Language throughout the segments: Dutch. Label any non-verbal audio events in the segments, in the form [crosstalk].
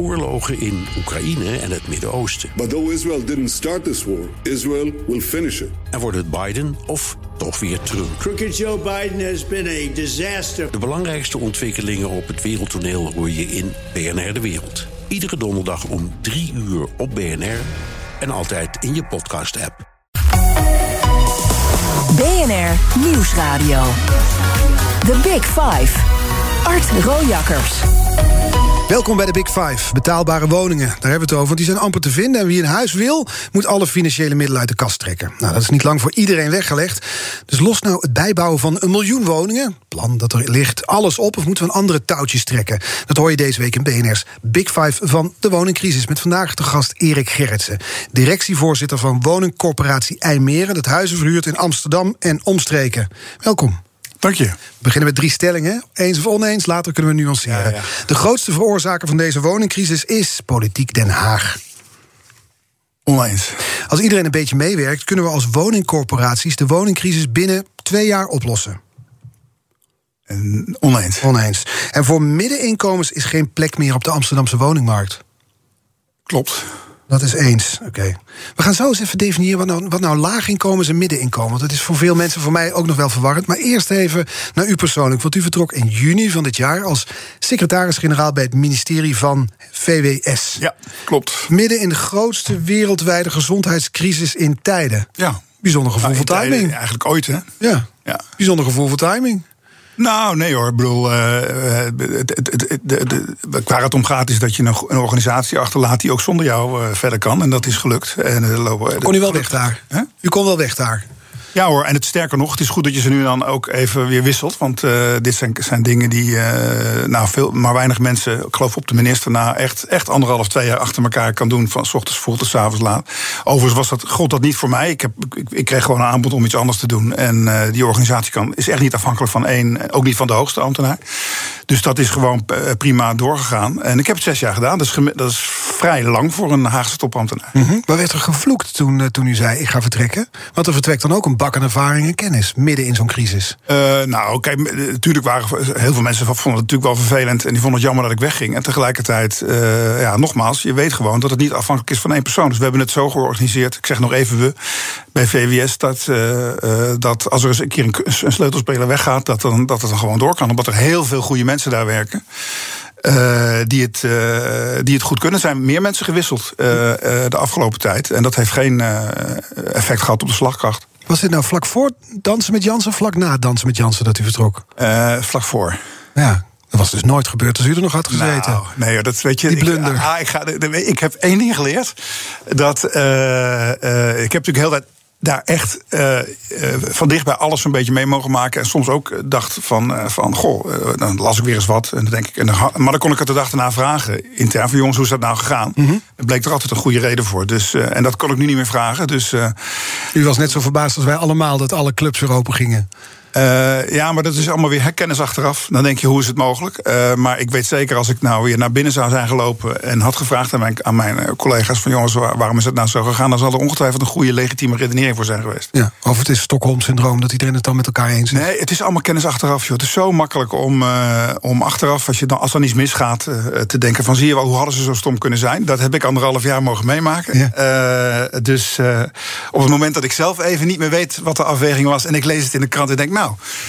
oorlogen in Oekraïne en het Midden-Oosten. But though Israel didn't start this war, Israel will finish it. En wordt het Biden of toch weer Trump? Crooked Joe Biden has been a disaster. De belangrijkste ontwikkelingen op het wereldtoneel hoor je in BNR De Wereld. Iedere donderdag om 3 uur op BNR en altijd in je podcast-app. BNR Nieuwsradio. The Big Five. Art Rojakkers. Welkom bij de Big Five. Betaalbare woningen. Daar hebben we het over, want die zijn amper te vinden. En wie een huis wil, moet alle financiële middelen uit de kast trekken. Nou, dat is niet lang voor iedereen weggelegd. Dus los nou het bijbouwen van een miljoen woningen. Plan dat er ligt alles op, of moeten we een andere touwtjes trekken? Dat hoor je deze week in BNR's Big Five van de woningcrisis. Met vandaag de gast Erik Gerritsen. Directievoorzitter van woningcorporatie IJmeren. Dat huizen verhuurt in Amsterdam en omstreken. Welkom. Dank je. We beginnen met drie stellingen. Eens of oneens, later kunnen we nuanceren. Ja, ja. De grootste veroorzaker van deze woningcrisis is politiek Den Haag. Oneens. Als iedereen een beetje meewerkt, kunnen we als woningcorporaties de woningcrisis binnen twee jaar oplossen. En oneens. Oneens. En voor middeninkomens is geen plek meer op de Amsterdamse woningmarkt. Klopt. Dat is eens. Oké. We gaan zo eens even definiëren wat nou, wat nou laaginkomens en middeninkomen. Want dat is voor veel mensen, voor mij ook nog wel verwarrend. Maar eerst even naar u persoonlijk. Want u vertrok in juni van dit jaar als secretaris-generaal bij het ministerie van VWS. Ja, klopt. Midden in de grootste wereldwijde gezondheidscrisis in tijden. Ja. Bijzonder gevoel Nou, voor timing. Eigenlijk ooit, hè? Ja. Ja. Bijzonder gevoel voor timing. Nou, nee hoor. Ik bedoel, eh, het- het- het- waar het om gaat is dat je een, organisatie achterlaat die ook zonder jou eh, verder kan. En dat is gelukt. En, eh, lopen- Kon u wel weg daar? Hè? U kon wel weg daar. Ja hoor, en het sterker nog, het is goed dat je ze nu dan ook even weer wisselt. Want eh, dit zijn, zijn dingen die eh, nou, veel, maar weinig mensen, ik geloof op de minister, na echt, echt anderhalf, twee jaar achter elkaar kan doen. Van s ochtends vroeg tot s avonds laat. Overigens was dat, god dat niet voor mij. Ik, heb, ik, ik kreeg gewoon een aanbod om iets anders te doen. En eh, die organisatie kan, is echt niet afhankelijk van één, ook niet van de hoogste ambtenaar. Dus dat is gewoon prima doorgegaan. En ik heb het zes jaar gedaan. Dat is, dat is vrij lang voor een Haagse topambtenaar. Hm? Maar werd er gevloekt toen, toen u zei: ik ga vertrekken? Want er vertrekt dan ook een bak aan ervaring en kennis midden in zo'n crisis. Eh, nou, m- natuurlijk waren heel veel mensen vonden het natuurlijk wel vervelend en die vonden het jammer dat ik wegging. En tegelijkertijd, eh, ja, nogmaals, je weet gewoon dat het niet afhankelijk is van één persoon. Dus we hebben het zo georganiseerd. Ik zeg nog even we bij VWS dat, eh, eh, dat als er eens een keer een, sleutelspeler weggaat, dat, dan, dat het dan gewoon door kan. Omdat er heel veel goede mensen daar werken. eh, die, het, eh, die het goed kunnen. Zijn meer mensen gewisseld eh, eh, de afgelopen tijd. En dat heeft geen eh, effect gehad op de slagkracht. Was dit nou vlak voor dansen met Jansen of vlak na dansen met Jansen dat u vertrok? Eh, vlak voor. Ja, dat was dus nooit gebeurd als u er nog had gezeten. Nou, nee, dat weet je. Die ik- blunder. ah, ik, ga, ik heb één ding geleerd. Dat eh, eh, ik heb natuurlijk heel tijd daar echt eh, eh, van dichtbij alles een beetje mee mogen maken. En soms ook dacht van, eh, van goh, eh, dan las ik weer eens wat. En dan denk ik, en dan, maar dan kon ik het de dag daarna vragen. Intern van jongens, hoe is dat nou gegaan? Er bleek er altijd een goede reden voor. Dus, eh, en dat kon ik nu niet meer vragen. Dus eh, U was net zo verbaasd als wij allemaal dat alle clubs weer open gingen. Eh, ja, maar dat is allemaal weer herkennis achteraf. Dan denk je, hoe is het mogelijk? Eh, maar ik weet zeker, als ik nou weer naar binnen zou zijn gelopen... en had gevraagd aan mijn, aan mijn eh, collega's van... jongens, waar- waarom is het nou zo gegaan? Dan zal er ongetwijfeld een goede legitieme redenering voor zijn geweest. Ja, of het is Stockholm-syndroom dat iedereen het dan met elkaar eens is. Nee, het is allemaal kennis achteraf. Joh. Het is zo makkelijk om, om achteraf, als, je dan, als dan iets misgaat... te denken van, zie je wel, hoe hadden ze zo stom kunnen zijn? Dat heb ik anderhalf jaar mogen meemaken. Ja. Dus op het moment dat ik zelf even niet meer weet... wat de afweging was en ik lees het in de krant en denk, nou...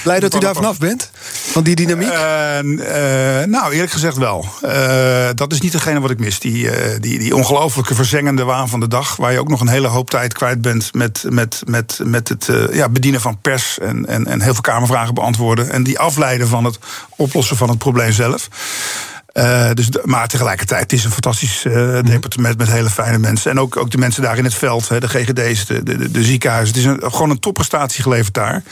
Blij dat u daar vanaf bent? Van die dynamiek? Eh, eh, nou, eerlijk gezegd wel. Eh, dat is niet degene wat ik mis. Die, die, die ongelooflijke verzengende waan van de dag. Waar je ook nog een hele hoop tijd kwijt bent met, met, met, met het ja, bedienen van pers. En, en, en heel veel Kamervragen beantwoorden. En die afleiden van het oplossen van het probleem zelf. Eh, dus, maar tegelijkertijd, het is een fantastisch eh, departement met hele fijne mensen. En ook, ook de mensen daar in het veld, hè, de GGD's, de, de, de, ziekenhuizen. Het is een, gewoon een topprestatie geleverd daar.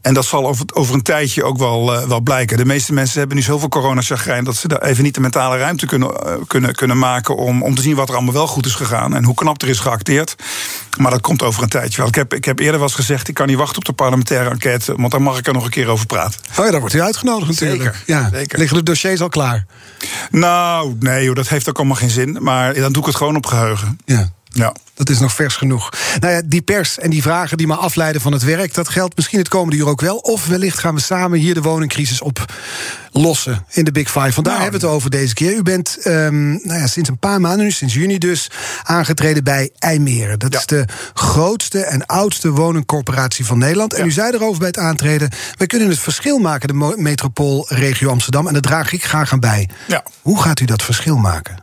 En dat zal over, over een tijdje ook wel, eh, wel blijken. De meeste mensen hebben nu zoveel coronachagrijn... dat ze daar even niet de mentale ruimte kunnen, kunnen, kunnen maken... Om, om te zien wat er allemaal wel goed is gegaan... en hoe knap er is geacteerd. Maar dat komt over een tijdje wel. Ik heb, ik heb eerder wel eens gezegd... ik kan niet wachten op de parlementaire enquête... want dan mag ik er nog een keer over praten. Oh ja, daar wordt u uitgenodigd natuurlijk. Zeker, Ja. zeker. Liggen de dossiers al klaar? Nou, nee, dat heeft ook allemaal geen zin. Maar dan doe ik het gewoon op geheugen. Ja. Ja. Dat is nog vers genoeg. Nou ja, die pers en die vragen die maar afleiden van het werk, dat geldt misschien het komende uur ook wel. Of wellicht gaan we samen hier de woningcrisis oplossen in de Big Five. Want daar Nou, hebben we het over deze keer. U bent ehm, nou ja, sinds een paar maanden, nu sinds juni dus, aangetreden bij IJmeren. Dat Ja. is de grootste en oudste woningcorporatie van Nederland. En Ja. u zei erover bij het aantreden: wij kunnen het verschil maken, de metropoolregio Amsterdam. En daar draag ik graag aan bij. Ja. Hoe gaat u dat verschil maken?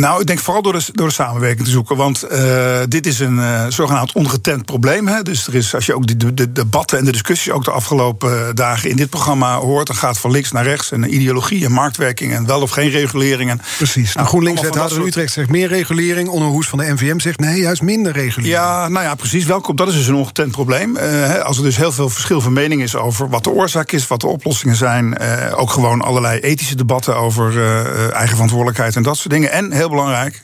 Nou, ik denk vooral door de, door de samenwerking te zoeken. Want eh, dit is een eh, zogenaamd ongetemd probleem. Hè. Dus er is, als je ook de, de debatten en de discussies ook de afgelopen eh, dagen in dit programma hoort, dan gaat van links naar rechts. En ideologie en marktwerking en wel of geen reguleringen. Precies. Nou, in allemaal van dat Utrecht zegt meer regulering. Onder Hoes van de NVM zegt nee, juist minder regulering. Ja, nou ja, precies. Welkom. Dat is dus een ongetemd probleem. Hè, als er dus heel veel verschil van mening is over wat de oorzaak is, wat de oplossingen zijn. ook gewoon allerlei ethische debatten over eigen verantwoordelijkheid en dat soort dingen. En heel belangrijk.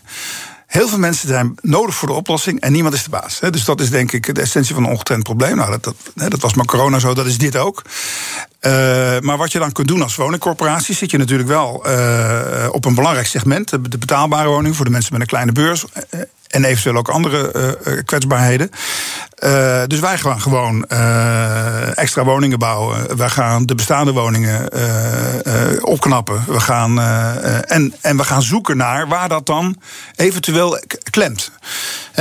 Heel veel mensen zijn nodig voor de oplossing en niemand is de baas. Dus dat is denk ik de essentie van een ongetemd probleem. Nou, dat, dat, dat was maar corona zo, dat is dit ook. Eh, maar wat je dan kunt doen als woningcorporatie, zit je natuurlijk wel eh, op een belangrijk segment. De de betaalbare woning voor de mensen met een kleine beurs. En eventueel ook andere eh, eh, kwetsbaarheden. Eh, dus wij gaan gewoon extra woningen bouwen. Wij gaan de bestaande woningen opknappen. We gaan, en, en we gaan zoeken naar waar dat dan eventueel klemt.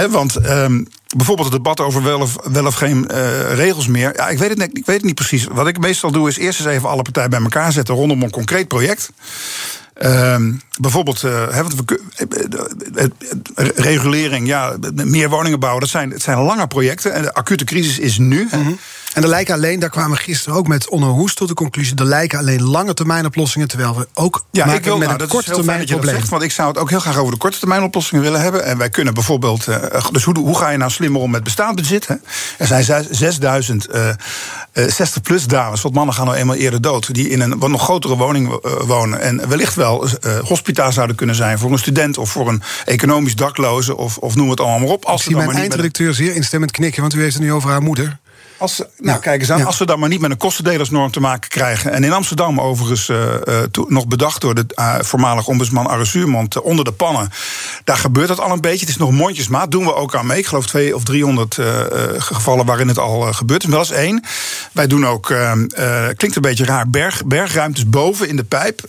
Want ehm, bijvoorbeeld het debat over wel of, wel of geen eh, regels meer. Ja, ik, weet het, net- ik weet het niet precies. Wat ik meestal doe is eerst eens even alle partijen bij elkaar zetten rondom een concreet project. Bijvoorbeeld, regulering, ja, meer woningen bouwen. Dat zijn, het zijn lange projecten. En de acute crisis is nu. En er lijken alleen, daar kwamen we gisteren ook met Onno Hoes tot de conclusie... er lijken alleen lange termijn oplossingen... terwijl we ook Ja, maken ik wil, met nou, een is korte termijn probleem. zegt, want ik zou het ook heel graag over de korte termijn oplossingen willen hebben. En wij kunnen bijvoorbeeld, eh, dus hoe, hoe ga je nou slimmer om met bestaand bezit? Hè? Er zijn zes- 6000 eh, eh, 60-plus dames, want mannen gaan nou eenmaal eerder dood, die in een wat nog grotere woning eh, wonen. En wellicht wel eh hospita zouden kunnen zijn voor een student of voor een economisch dakloze of, of noem het allemaal maar op. Ik Als ze zie mijn eindredacteur zeer instemmend knikken... want u heeft het nu over haar moeder. Als ze, nou, Ja. kijk eens aan. Ja. Als we dan maar niet met een kostendelersnorm te maken krijgen. En in Amsterdam, overigens, eh, eh, nog bedacht door de eh, voormalig ombudsman Zuurmond, eh, onder de pannen. Daar gebeurt dat al een beetje. Het is nog mondjesmaat. Doen we ook aan mee. Ik geloof twee of 300 eh, eh, gevallen waarin het al gebeurt. En wel eens één. Wij doen ook, klinkt een beetje raar, berg, bergruimtes boven in de pijp.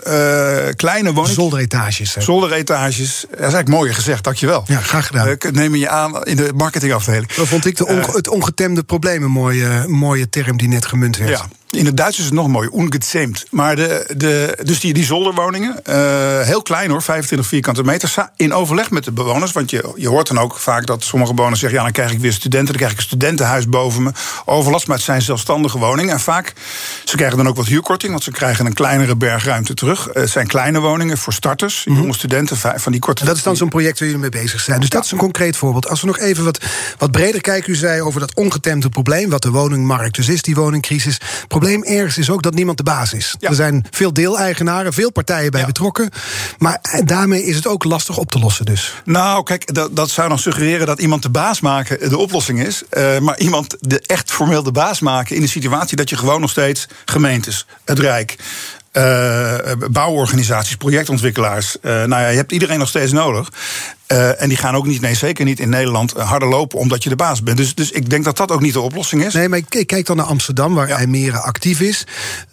Kleine woningen. Zolderetages. hè. Zolderetages. Dat is eigenlijk mooier gezegd, dankjewel. Ja, graag gedaan. Ik neem je aan in de marketingafdeling. Dat vond ik de onge- het ongetemde probleem een mooie, mooie term die net gemunt werd. Ja. In het Duits is het nog mooi, ungezähmt. Maar de, de, dus die, die zolderwoningen, eh, heel klein hoor, 25 vierkante meter. In overleg met de bewoners, want je, je hoort dan ook vaak dat sommige bewoners zeggen: ja, dan krijg ik weer studenten, dan krijg ik een studentenhuis boven me. Overlast, maar het zijn zelfstandige woningen. En vaak, ze krijgen dan ook wat huurkorting, want ze krijgen een kleinere bergruimte terug. Eh, Het zijn kleine woningen voor starters, jonge studenten, va- van die korte. En dat is dan zo'n project waar jullie mee bezig zijn. Dus dat is een concreet voorbeeld. Als we nog even wat, wat breder kijken, u zei over dat ongetemde probleem, wat de woningmarkt dus is, die woningcrisis. Probleem ergens is ook dat niemand de baas is. Ja. Er zijn veel deeleigenaren, veel partijen bij Ja. betrokken. Maar eh, daarmee is het ook lastig op te lossen dus. Nou, kijk, dat, dat zou dan suggereren dat iemand de baas maken de oplossing is. Eh, maar iemand de, echt formeel de baas maken in de situatie dat je gewoon nog steeds gemeentes, het Rijk. eh, bouworganisaties, projectontwikkelaars. nou ja, je hebt iedereen nog steeds nodig. Eh, en die gaan ook niet, nee, zeker niet in Nederland eh, harder lopen omdat je de baas bent. Dus, dus ik denk dat dat ook niet de oplossing is. Nee, maar k- kijk dan naar Amsterdam, waar Ja. Actief is.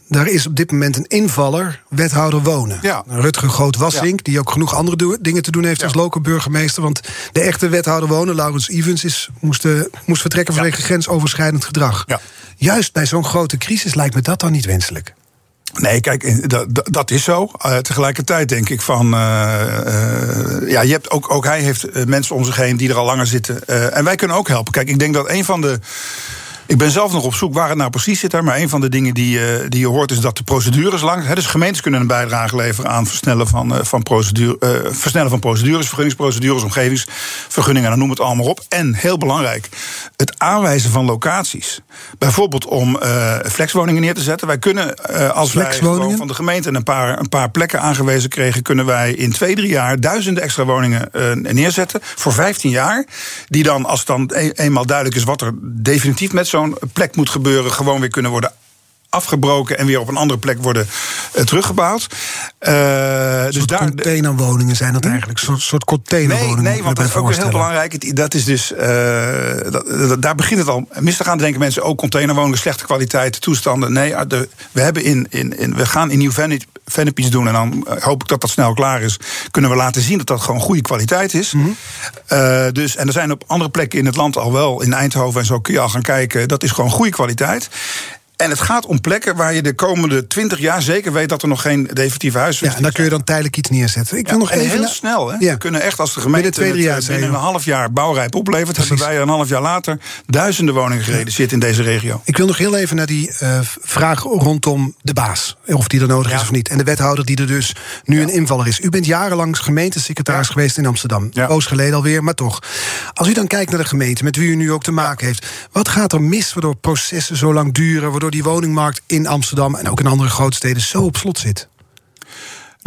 Daar is op dit moment een invaller, wethouder wonen. Ja. Rutger Groot-Wassink, die ook genoeg andere dingen te doen heeft als lokale burgemeester. Want de echte wethouder wonen, Laurens Evans, is, moest, eh, moest vertrekken vanwege grensoverschrijdend gedrag. Ja. Juist bij zo'n grote crisis lijkt me dat dan niet wenselijk. Nee, kijk, dat, dat- is zo. Eh, tegelijkertijd denk ik van. eh, eh, ja, je hebt ook, ook hij heeft mensen om zich heen die er al langer zitten. En wij kunnen ook helpen. Kijk, ik denk dat een van de. Ik ben zelf nog op zoek waar het nou precies zit. Daar, maar een van de dingen die, eh, die je hoort is dat de procedures lang. Hè, dus gemeentes kunnen een bijdrage leveren aan versnellen van, eh, van, procedure, eh, versnellen van procedures, vergunningsprocedures, omgevingsvergunningen, dan noem het allemaal op. En heel belangrijk, het aanwijzen van locaties. Bijvoorbeeld om flexwoningen neer te zetten. Wij kunnen, als wij van de gemeente een paar, een paar plekken aangewezen kregen, kunnen wij in twee, drie jaar duizenden extra woningen neerzetten. Voor 15 jaar. Die dan, als het dan e- eenmaal duidelijk is wat er definitief met zo'n plek moet gebeuren, gewoon weer kunnen worden afgebroken en weer op een andere plek worden uh, teruggebouwd. Uh, dus daar, containerwoningen zijn dat eigenlijk, een soort, soort containerwoningen. Nee, nee want dat is ook heel belangrijk. Dat is dus, uh, dat, daar begint het al mis te gaan. denken mensen ook containerwoningen, slechte kwaliteit, toestanden. Nee, de, we, hebben in, in, in, we gaan in Nieuw Vennep iets doen en dan hoop ik dat dat snel klaar is. Kunnen we laten zien dat dat gewoon goede kwaliteit is. Mm -hmm. dus, en er zijn op andere plekken in het land al wel, in Eindhoven en zo kun je al gaan kijken. Dat is gewoon goede kwaliteit. En het gaat om plekken waar je de komende twintig jaar zeker weet dat er nog geen definitieve huisvesting is. Ja, en daar kun je dan tijdelijk iets neerzetten. Ik wil nog even heel snel. Hè? Ja. We kunnen echt als de gemeente binnen, tweede jaar, binnen een half jaar bouwrijp oplevert, Precies. hebben wij een half jaar later duizenden woningen gerealiseerd in deze regio. Ik wil nog heel even naar die uh, vraag rondom de baas. Of die er nodig is of niet. En de wethouder die er dus nu een invaller is. U bent jarenlang gemeentesecretaris geweest in Amsterdam. Ja. Poos geleden alweer, maar toch. Als u dan kijkt naar de gemeente, met wie u nu ook te maken heeft. Wat gaat er mis waardoor processen zo lang duren? Waardoor die woningmarkt in Amsterdam en ook in andere grote steden zo op slot zit?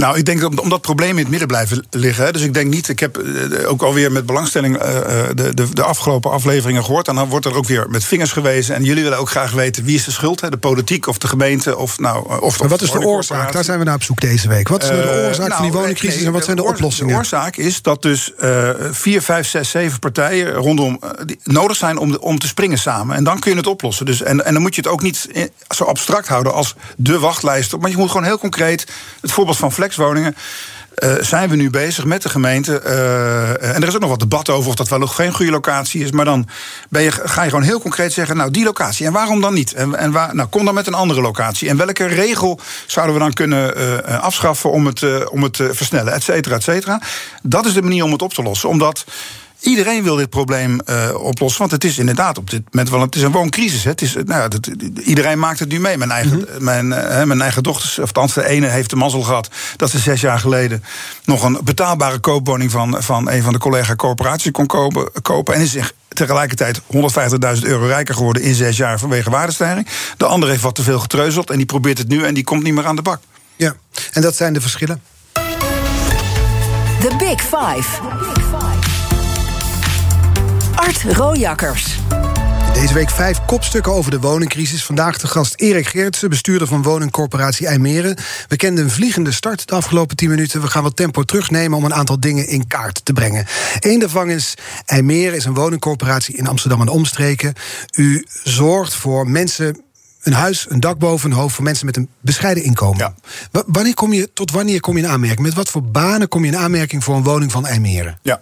Nou, ik denk omdat problemen in het midden blijven liggen. Dus ik denk niet, ik heb eh, ook alweer met belangstelling eh, eh, de, de, de afgelopen afleveringen gehoord. En dan wordt er ook weer met vingers gewezen. En jullie willen ook graag weten wie is de schuld, hè? de politiek of de gemeente. Of, nou, of, maar wat is de oorzaak? Daar zijn we naar op zoek deze week. Wat is nou de oorzaak van die nou, woningcrisis en wat zijn de, oplossingen? De oorzaak is dat dus uh, vier, vijf, zes, zeven partijen rondom nodig zijn om, om te springen samen. En dan kun je het oplossen. Dus, en, en dan moet je het ook niet zo abstract houden als de wachtlijst. Maar je moet gewoon heel concreet het voorbeeld van Flex flexwoningen. Uh, zijn we nu bezig met de gemeente. Uh, en er is ook nog wat debat over of dat wel nog geen goede locatie is. Maar dan ben je, ga je gewoon heel concreet zeggen: Nou, die locatie. En waarom dan niet? En, en waar, nou, kom dan met een andere locatie. En welke regel zouden we dan kunnen uh, afschaffen om het, om het te versnellen? Et cetera, et cetera. Dat is de manier om het op te lossen. Omdat. Iedereen wil dit probleem uh, oplossen. Want het is inderdaad op dit moment wel. Het is een wooncrisis. Hè. Het is, nou, dat, iedereen maakt het nu mee. Mijn eigen, mm -hmm. mijn, uh, mijn eigen dochters, of althans de ene, heeft de mazzel gehad. dat ze zes jaar geleden. nog een betaalbare koopwoning van, van een van de collega-corporaties kon kopen, kopen. En is zich tegelijkertijd 150.000 euro rijker geworden in zes jaar vanwege waardestijging. De andere heeft wat te veel getreuzeld en die probeert het nu en die komt niet meer aan de bak. Ja, en dat zijn de verschillen. The Big Five. Art Rojakkers. Deze week vijf kopstukken over de woningcrisis. Vandaag de gast Erik Geertsen, bestuurder van woningcorporatie IJmeren. We kenden een vliegende start de afgelopen tien minuten. We gaan wat tempo terugnemen om een aantal dingen in kaart te brengen. Eén daarvan is IJmeren is een woningcorporatie in Amsterdam en omstreken. U zorgt voor mensen een huis, een dak boven hun hoofd voor mensen met een bescheiden inkomen. Ja. Wanneer kom je, tot wanneer kom je in aanmerking? Met wat voor banen kom je in aanmerking voor een woning van IJmeren? Ja,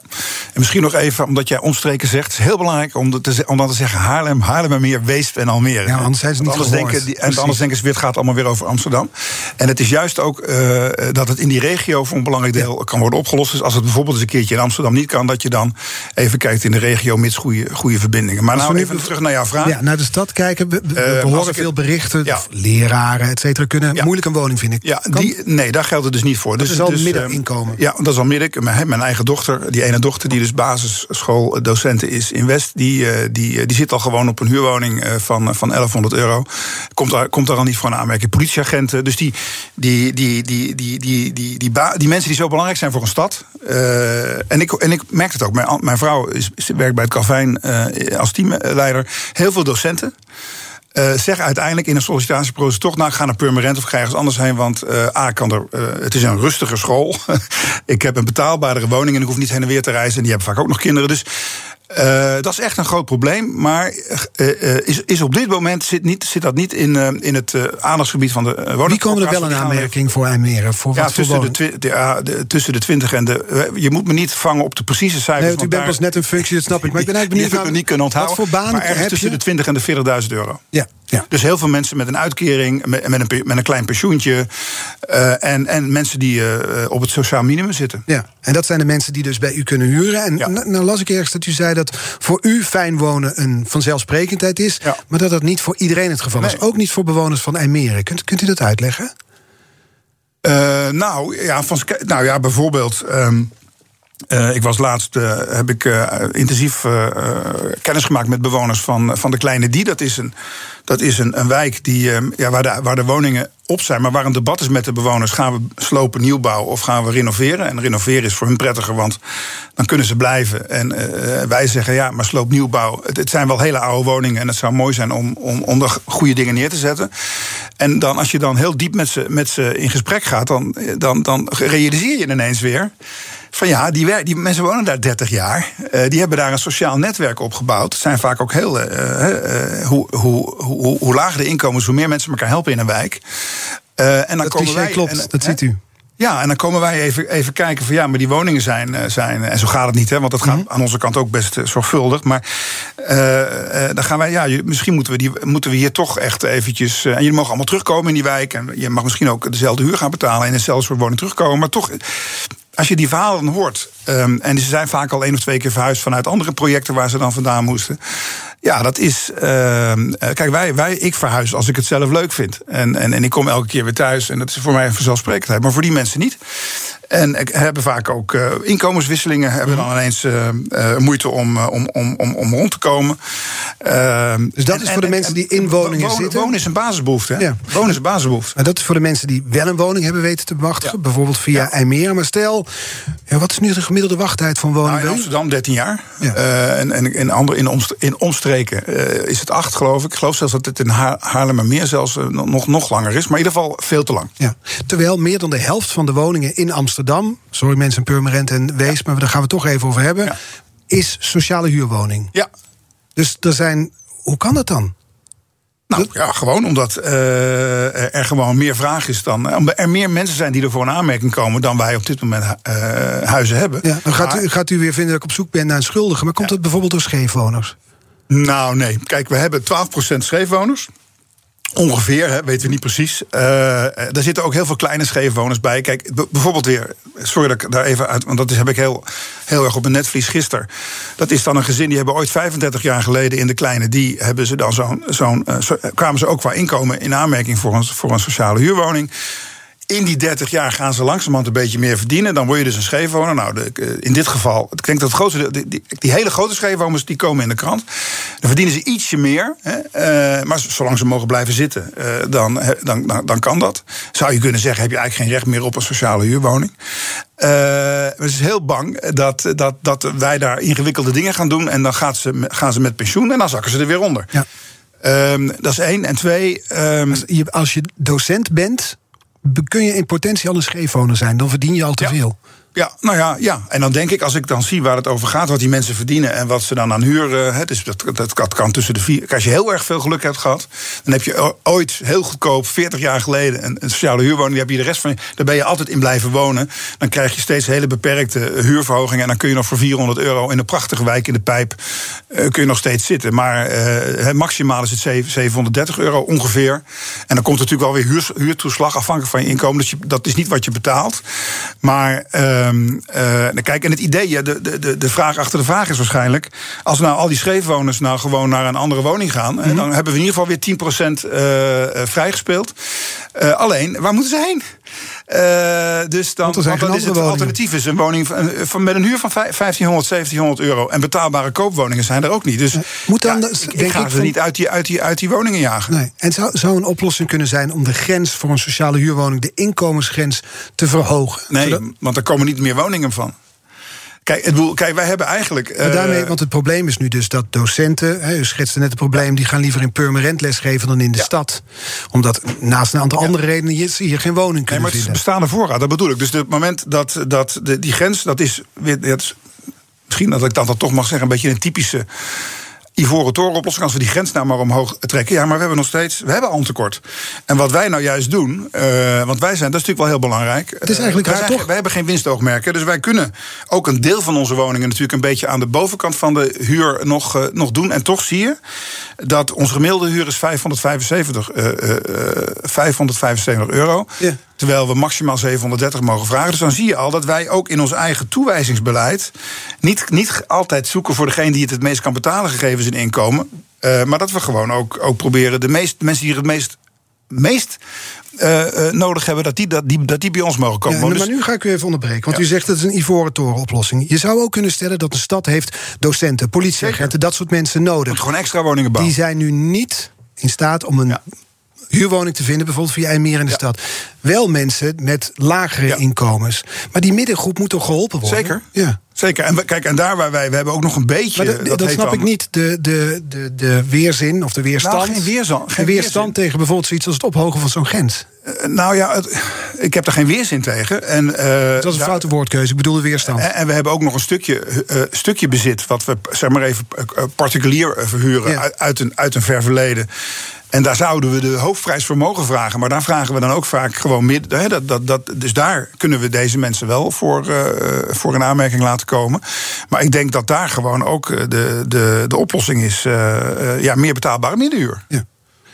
en misschien nog even, omdat jij omstreken zegt, het is heel belangrijk om, te, om dan te zeggen Haarlem, Haarlem en meer, Weesp en Almere. Ja, anders zijn ze niet anders denken, die, En anders denken ze, het gaat allemaal weer over Amsterdam. En het is juist ook uh, dat het in die regio voor een belangrijk deel kan worden opgelost. Dus als het bijvoorbeeld eens een keertje in Amsterdam niet kan, dat je dan even kijkt in de regio mits goede, goede verbindingen. Maar nou even terug naar jouw vraag. Ja, naar de stad kijken. We, we, uh, horen veel berichten. Ja leraren, et cetera, kunnen moeilijk een woning vinden. Ja, die, nee, daar geldt het dus niet voor. Dat dus, is al dus, middeninkomen. ja, dat is al midden. Mijn, mijn eigen dochter, die ene dochter die dus basisschooldocenten is in West, die, eh, die, eh, die zit al gewoon op een huurwoning eh, van, van 1100 euro. Komt daar, komt daar al niet voor een aanmerking. Politieagenten, dus die, die, die, die, die, die, die, die, die, mensen die zo belangrijk zijn voor een stad. en, ik, en ik merk het ook. Mijn, mijn vrouw is, werkt bij het Calvijn als teamleider. Heel veel docenten. Uh, zeg uiteindelijk in een sollicitatieproces toch nou, ga naar permanent of ga ergens anders heen. Want uh, A, kan er, uh, het is een rustige school. [laughs] ik heb een betaalbare woning en ik hoef niet heen en weer te reizen. En die hebben vaak ook nog kinderen. Dus uh, dat is echt een groot probleem. Maar uh, is, is op dit moment zit, niet, zit dat niet in, uh, in het aandachtsgebied van de woning. Wie komen er wel in aanmerking voor IJmeren? Voor ja, tussen, de, twi de, de, tussen de 20 en de. Je moet me niet vangen op de precieze cijfers. Nee, u bent pas net een functie, dat snap ik. Maar ik ben eigenlijk [laughs] benieuwd. Niet kunnen onthouden. Wat voor banen maar ergens tussen de 20 en de 40.000 euro. Ja. Ja. Dus heel veel mensen met een uitkering, met, met, een, met een klein pensioentje. Uh, en, en mensen die uh, op het sociaal minimum zitten. Ja, en dat zijn de mensen die dus bij u kunnen huren. En ja. nou las ik ergens dat u zei dat voor u fijn wonen een vanzelfsprekendheid is. Ja. Maar dat dat niet voor iedereen het geval nee. is. Ook niet voor bewoners van IJmeren. Kunt, kunt u dat uitleggen? Uh, nou, ja, van, nou ja, bijvoorbeeld. Um, Uh, ik was laatst, uh, heb ik uh, intensief kennis gemaakt met bewoners van, van de Kleine Die. Dat is een, dat is een, een wijk die, ja, waar, de, waar de woningen op zijn, maar waar een debat is met de bewoners. Gaan we slopen, nieuwbouw of gaan we renoveren? En renoveren is voor hun prettiger, want dan kunnen ze blijven. En wij zeggen ja, maar sloop, nieuwbouw. Het, het, zijn wel hele oude woningen en het zou mooi zijn om, om, om er goede dingen neer te zetten. En dan, als je dan heel diep met ze, met ze in gesprek gaat, dan, dan, dan realiseer je ineens weer van ja, die, die mensen wonen daar 30 jaar. Uh, die hebben daar een sociaal netwerk opgebouwd. Het zijn vaak ook heel. Uh, uh, hoe, hoe, hoe, hoe lager de inkomens, hoe meer mensen elkaar helpen in een wijk. en dan dat komen wij, klopt, en, dat ziet u. Ja, en dan komen wij even, even kijken van ja, maar die woningen zijn, zijn. En zo gaat het niet, hè, want dat gaat aan onze kant ook best zorgvuldig. Maar dan gaan wij, ja, misschien moeten we, die, moeten we hier toch echt eventjes. en jullie mogen allemaal terugkomen in die wijk. En je mag misschien ook dezelfde huur gaan betalen en in hetzelfde soort woning terugkomen. Maar toch als je die verhalen hoort, um, en ze zijn vaak al één of twee keer verhuisd vanuit andere projecten waar ze dan vandaan moesten. Ja, dat is. Uh, kijk, wij, wij, ik verhuis als ik het zelf leuk vind. En, en, en ik kom elke keer weer thuis. En dat is voor mij een vanzelfsprekendheid. Maar voor die mensen niet. En hebben vaak ook uh, inkomenswisselingen, hebben dan ineens uh, uh, moeite om, om, om, om, om rond te komen. Ehm, dus dat en, is voor de mensen die in woningen wonen, zitten? Wonen is een basisbehoefte. Hè? Ja. Wonen is een basisbehoefte. Maar dat is voor de mensen die wel een woning hebben weten te bemachtigen, ja. bijvoorbeeld via ja. IJmeer. Maar stel, ja, wat is nu de gemiddelde wachttijd van woningen? Nou, in Amsterdam 13 jaar. Ja. en, en in andere in, omst in omstreken is het 8, geloof ik. Ik geloof zelfs dat het in Haar Haarlemmermeer zelfs nog, nog langer is. Maar in ieder geval veel te lang. Ja. Terwijl meer dan de helft van de woningen in Amsterdam Amsterdam, sorry mensen, Purmerend en Wees, maar daar gaan we het toch even over hebben, is sociale huurwoning. Ja. Dus er zijn, hoe kan dat dan? Nou ja, gewoon omdat uh, er gewoon meer vraag is dan. Omdat er meer mensen zijn die er voor een aanmerking komen dan wij op dit moment uh, huizen hebben. Ja, dan gaat, u, gaat u weer vinden dat ik op zoek ben naar een schuldige. Maar komt ja. dat bijvoorbeeld door scheefwoners? Nou, nee. Kijk, we hebben 12% scheefwoners. Ongeveer, hè, weten we niet precies. Uh, daar zitten ook heel veel kleine scheefwoners bij. Kijk, bijvoorbeeld weer, sorry dat ik daar even uit, want dat is, heb ik heel, heel erg op een netvlies gisteren. Dat is dan een gezin, die hebben ooit 35 jaar geleden in de kleine, die hebben ze dan zo'n, zo'n uh, zo, kwamen ze ook qua inkomen in aanmerking voor een, voor een sociale huurwoning. In die 30 jaar gaan ze langzamerhand een beetje meer verdienen. Dan word je dus een scheefwoner. Nou, de, in dit geval, ik denk dat het grootste, die, die, die, hele grote scheefwoners die komen in de krant. Dan verdienen ze ietsje meer. Hè, uh, maar zolang ze mogen blijven zitten, uh, dan, dan, dan, dan, kan dat. Zou je kunnen zeggen, heb je eigenlijk geen recht meer op een sociale huurwoning. Uh, ze is heel bang dat, dat, dat wij daar ingewikkelde dingen gaan doen. En dan gaat ze, gaan ze met pensioen en dan zakken ze er weer onder. Ja. Um, dat is één. En twee. Um, als, je, als je docent bent kun je in potentie al een scheefwoner zijn. Dan verdien je al te ja. veel. Ja, nou ja, ja. En dan denk ik, als ik dan zie waar het over gaat, wat die mensen verdienen en wat ze dan aan huur. Uh, dus dat, dat, dat, kan tussen de vier. Als je heel erg veel geluk hebt gehad, dan heb je ooit heel goedkoop, 40 jaar geleden, een, sociale huurwoning. Die heb je de rest van. Daar ben je altijd in blijven wonen. Dan krijg je steeds hele beperkte huurverhogingen. En dan kun je nog voor 400 euro in een prachtige wijk in de pijp. Uh, kun je nog steeds zitten. Maar maximaal is het 730 euro ongeveer. En dan komt natuurlijk wel weer huur, huurtoeslag afhankelijk van je inkomen. Dus je, dat is niet wat je betaalt. Maar. Um, uh, kijk, en het idee, de, de, de vraag achter de vraag is waarschijnlijk... als nou al die scheefwoners nou gewoon naar een andere woning gaan... Mm -hmm. dan hebben we in ieder geval weer 10% uh, vrijgespeeld. Uh, alleen, waar moeten ze heen? Uh, dus dan, want dan is het woningen. alternatief is een woning van, van, met een huur van 1500, 1700 euro. En betaalbare koopwoningen zijn er ook niet. Dus Moet dan, ja, ik, ik ga ze van... niet uit die, uit, die, uit die woningen jagen. Nee. En zou, zou een oplossing kunnen zijn om de grens voor een sociale huurwoning, de inkomensgrens, te verhogen? Nee, zodat... want er komen niet meer woningen van. Kijk, het kijk, wij hebben eigenlijk. Daarmee, want het probleem is nu dus dat docenten, hè, u schetste net het probleem, die gaan liever in permanent lesgeven dan in de ja. stad. Omdat naast een aantal ja. andere redenen je hier geen woning kunnen nee, maar het is bestaande voorraad, dat bedoel ik. Dus het moment dat, dat de, die grens, dat is, dat is misschien dat ik dat, dat toch mag zeggen, een beetje een typische ivoren toren oplossing als we die grens nou maar omhoog trekken. Ja, maar we hebben nog steeds, we hebben al een tekort. En wat wij nou juist doen, uh, want wij zijn, dat is natuurlijk wel heel belangrijk. Het is eigenlijk wij, raar, zijn, toch? wij hebben geen winstoogmerken, dus wij kunnen ook een deel van onze woningen natuurlijk een beetje aan de bovenkant van de huur nog, uh, nog doen. En toch zie je dat onze gemiddelde huur is 575, uh, 575 euro. Yeah. Terwijl we maximaal 730 mogen vragen. Dus dan zie je al dat wij ook in ons eigen toewijzingsbeleid. niet, niet altijd zoeken voor degene die het het meest kan betalen, gegeven zijn inkomen. Uh, maar dat we gewoon ook, ook proberen de meest, mensen die er het meest meest uh, uh, nodig hebben, dat die, dat, die, dat die bij ons mogen komen. Ja, Dus- maar nu ga ik u even onderbreken. Want u zegt dat het een ivoren toren oplossing. Je zou ook kunnen stellen dat een stad heeft docenten, politieagenten, dat soort mensen nodig. gewoon extra woningen bouwen. Die zijn nu niet in staat om een huurwoning te vinden, bijvoorbeeld via IJmeer in de stad. Wel mensen met lagere inkomens. Maar die middengroep moet toch geholpen worden? Zeker. Ja. Zeker. En we, kijk, en daar waar wij, we hebben ook nog een beetje. Maar dat, dat snap ik niet. De, de, de, de weerzin of de weerstand. Nou, geen weerzin- geen weerstand tegen bijvoorbeeld zoiets als het ophogen van zo'n grens. Eh, Nou ja, het- ik heb er geen weerzin tegen. En, eh, Dat is een daar- foute woordkeuze. Ik bedoel de weerstand. En, en we hebben ook nog een stukje, eh, stukje bezit, wat we zeg maar even particulier verhuren Ja. uit, uit, een, uit een ver verleden. En daar zouden we de hoofdprijs voor mogen vragen. Maar daar vragen we dan ook vaak gewoon midden. Dat, dat, dat, dus daar kunnen we deze mensen wel voor, eh, voor een aanmerking laten komen. Maar ik denk dat daar gewoon ook eh, de, de, de oplossing is: eh, ja, meer betaalbare middenhuur. Ja.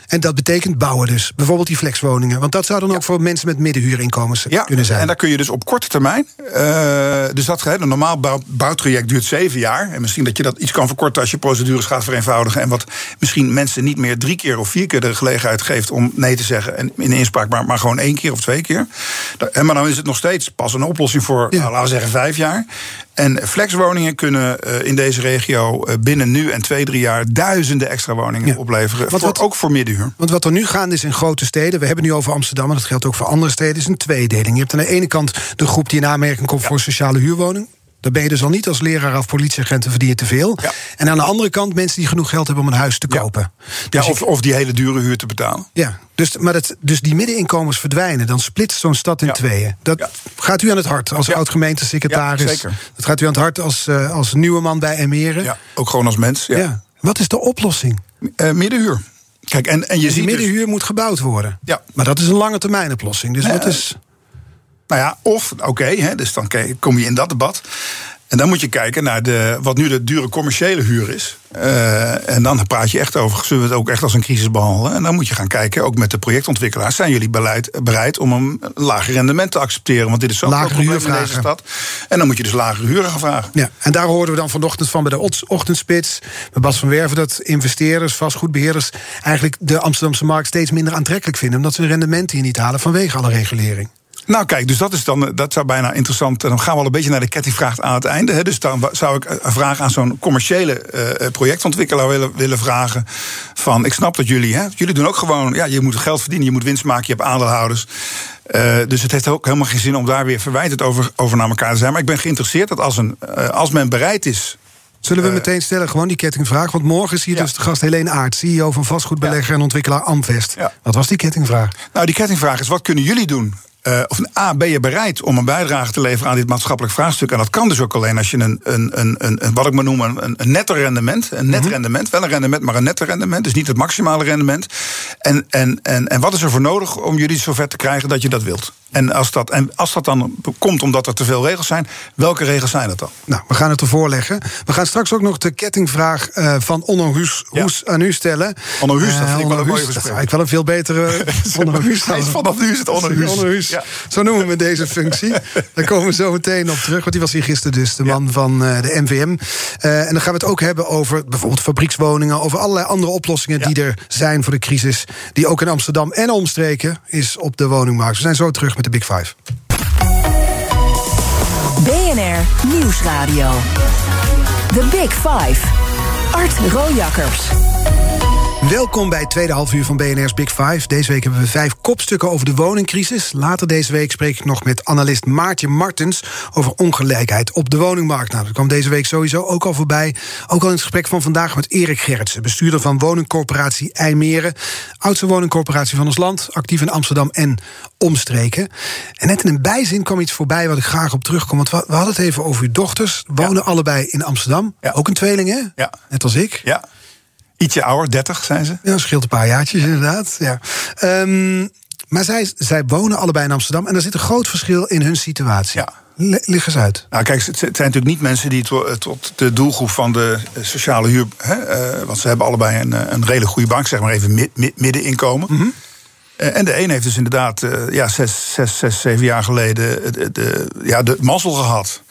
En dat betekent bouwen dus. Bijvoorbeeld die flexwoningen. Want dat zou dan ook voor mensen met middenhuurinkomens Ja, kunnen zijn. en daar kun je dus op korte termijn. eh, dus dat hè, een normaal bouw- bouwtraject duurt zeven jaar. En misschien dat je dat iets kan verkorten als je procedures gaat vereenvoudigen. En wat misschien mensen niet meer drie keer of vier keer de gelegenheid geeft om nee te zeggen. En in inspraak, maar, maar gewoon één keer of twee keer. Maar dan is het nog steeds pas een oplossing voor, Ja. nou, laten we zeggen, vijf jaar. En flexwoningen kunnen eh, in deze regio eh, binnen nu en twee, drie jaar duizenden extra woningen Ja. opleveren. Voor- wat- ook voor middenhuur. Want wat er nu gaande is in grote steden, we hebben het nu over Amsterdam, en dat geldt ook voor andere steden, is een tweedeling. Je hebt aan de ene kant de groep die in aanmerking komt voor sociale huurwoning. Daar ben je dus al niet als leraar of politieagent en verdien je te veel. Ja. En aan de andere kant mensen die genoeg geld hebben om een huis te kopen. Ja, Dus of, ik- of die hele dure huur te betalen. ja, dus, maar dat, dus die middeninkomens verdwijnen. Dan splitst zo'n stad in Ja. tweeën. Dat gaat u aan het hart als oud-gemeentesecretaris. Zeker. Dat gaat u aan het hart als, eh, als nieuwe man bij Emeren. Ja, ook gewoon als mens. Ja. Wat is de oplossing? Eh, middenhuur. Kijk, en, en je Die ziet dus, middenhuur moet gebouwd worden. Ja. Maar dat is een lange termijn oplossing. Dus wat is. Nou ja, of, oké, hè, dus dan kom je in dat debat. En dan moet je kijken naar de, wat nu de dure commerciële huur is. Eh, en dan praat je echt over, zullen we het ook echt als een crisis behandelen? En dan moet je gaan kijken, ook met de projectontwikkelaars... zijn jullie beleid, bereid om een lager rendement te accepteren? Want dit is zo'n probleem in deze stad. En dan moet je dus lagere huren gaan vragen. Ja, en daar hoorden we dan vanochtend van bij de ochtendspits. Bij Bas van Werven dat investeerders, vastgoedbeheerders. eigenlijk de Amsterdamse markt steeds minder aantrekkelijk vinden. omdat ze hun rendementen hier niet halen vanwege alle regulering. Nou, kijk, dus dat is dan dat zou bijna interessant. Dan gaan we al een beetje naar de kettingvraag aan het einde. Hè. Dus dan zou ik een vraag aan zo'n commerciële eh, projectontwikkelaar willen, willen vragen. Van, ik snap dat jullie, hè, jullie doen ook gewoon, ja, je moet geld verdienen, je moet winst maken, je hebt aandeelhouders. Eh, dus het heeft ook helemaal geen zin om daar weer verwijtend over, over naar elkaar te zijn. Maar ik ben geïnteresseerd dat als, een, eh, als men bereid is. Zullen we meteen stellen, gewoon die kettingvraag? Want morgen is hier Ja. dus de gast Helene Aert, CEO van vastgoedbelegger en ontwikkelaar Amvest. Ja. Wat was die kettingvraag? Nou, die kettingvraag is: wat kunnen jullie doen? Eh, of A, ben je bereid om een bijdrage te leveren aan dit maatschappelijk vraagstuk? En dat kan dus ook alleen als je een, een, een, een, wat ik maar noem, een, een netto rendement. Een net rendement, wel een rendement, maar een netto rendement. Dus niet het maximale rendement. En, en, en, en wat is er voor nodig om jullie zover te krijgen dat je dat wilt? En als dat, en als dat dan komt omdat er te veel regels zijn, welke regels zijn dat dan? Nou, we gaan het ervoor leggen. We gaan straks ook nog de kettingvraag eh, van Onno Huus, Ja. Hoes aan u stellen. Onno Huus, dat Eh, vind ik wel een mooie dat zou ik wel een veel betere [laughs] Onno Huus vanaf nu is het Onno Huus. Onno Huus. Ja. Zo noemen we deze functie. [laughs] Daar komen we zo meteen op terug. Want die was hier gisteren dus, de man van eh, de NVM. Eh, en dan gaan we het ook hebben over bijvoorbeeld fabriekswoningen... over allerlei andere oplossingen die er zijn voor de crisis... die ook in Amsterdam en omstreken is op de woningmarkt. We zijn zo terug met de Big Five. BNR Nieuwsradio. The Big Five. Art Rojakkers. Welkom bij het tweede halfuur van BNR's Big Five. Deze week hebben we vijf kopstukken over de woningcrisis. Later deze week spreek ik nog met analist Maartje Martens... over ongelijkheid op de woningmarkt. Nou, dat kwam deze week sowieso ook al voorbij. Ook al in het gesprek van vandaag met Erik Gerritsen... bestuurder van woningcorporatie IJmeren. Oudste woningcorporatie van ons land. Actief in Amsterdam en omstreken. En net in een bijzin kwam iets voorbij waar ik graag op terugkom. Want we we hadden het even over uw dochters. Wonen allebei in Amsterdam. Ja. Ook een tweeling, hè? Ja. Net als ik. Ja. Ietsje ouder, 30 zijn ze. Ja, scheelt een paar jaartjes inderdaad. Ja. Ehm, maar zij, zij wonen allebei in Amsterdam en er zit een groot verschil in hun situatie. Ja. Le- Lig eens uit. Nou, kijk, het zijn natuurlijk niet mensen die to- tot de doelgroep van de eh, sociale huur. Hè, eh, want ze hebben allebei een, eh, een redelijk goede bank, zeg maar even mid- mid- middeninkomen. Eh, en de een heeft dus inderdaad eh, ja, zes, zes, zes, zeven jaar geleden de, de, ja, de mazzel gehad.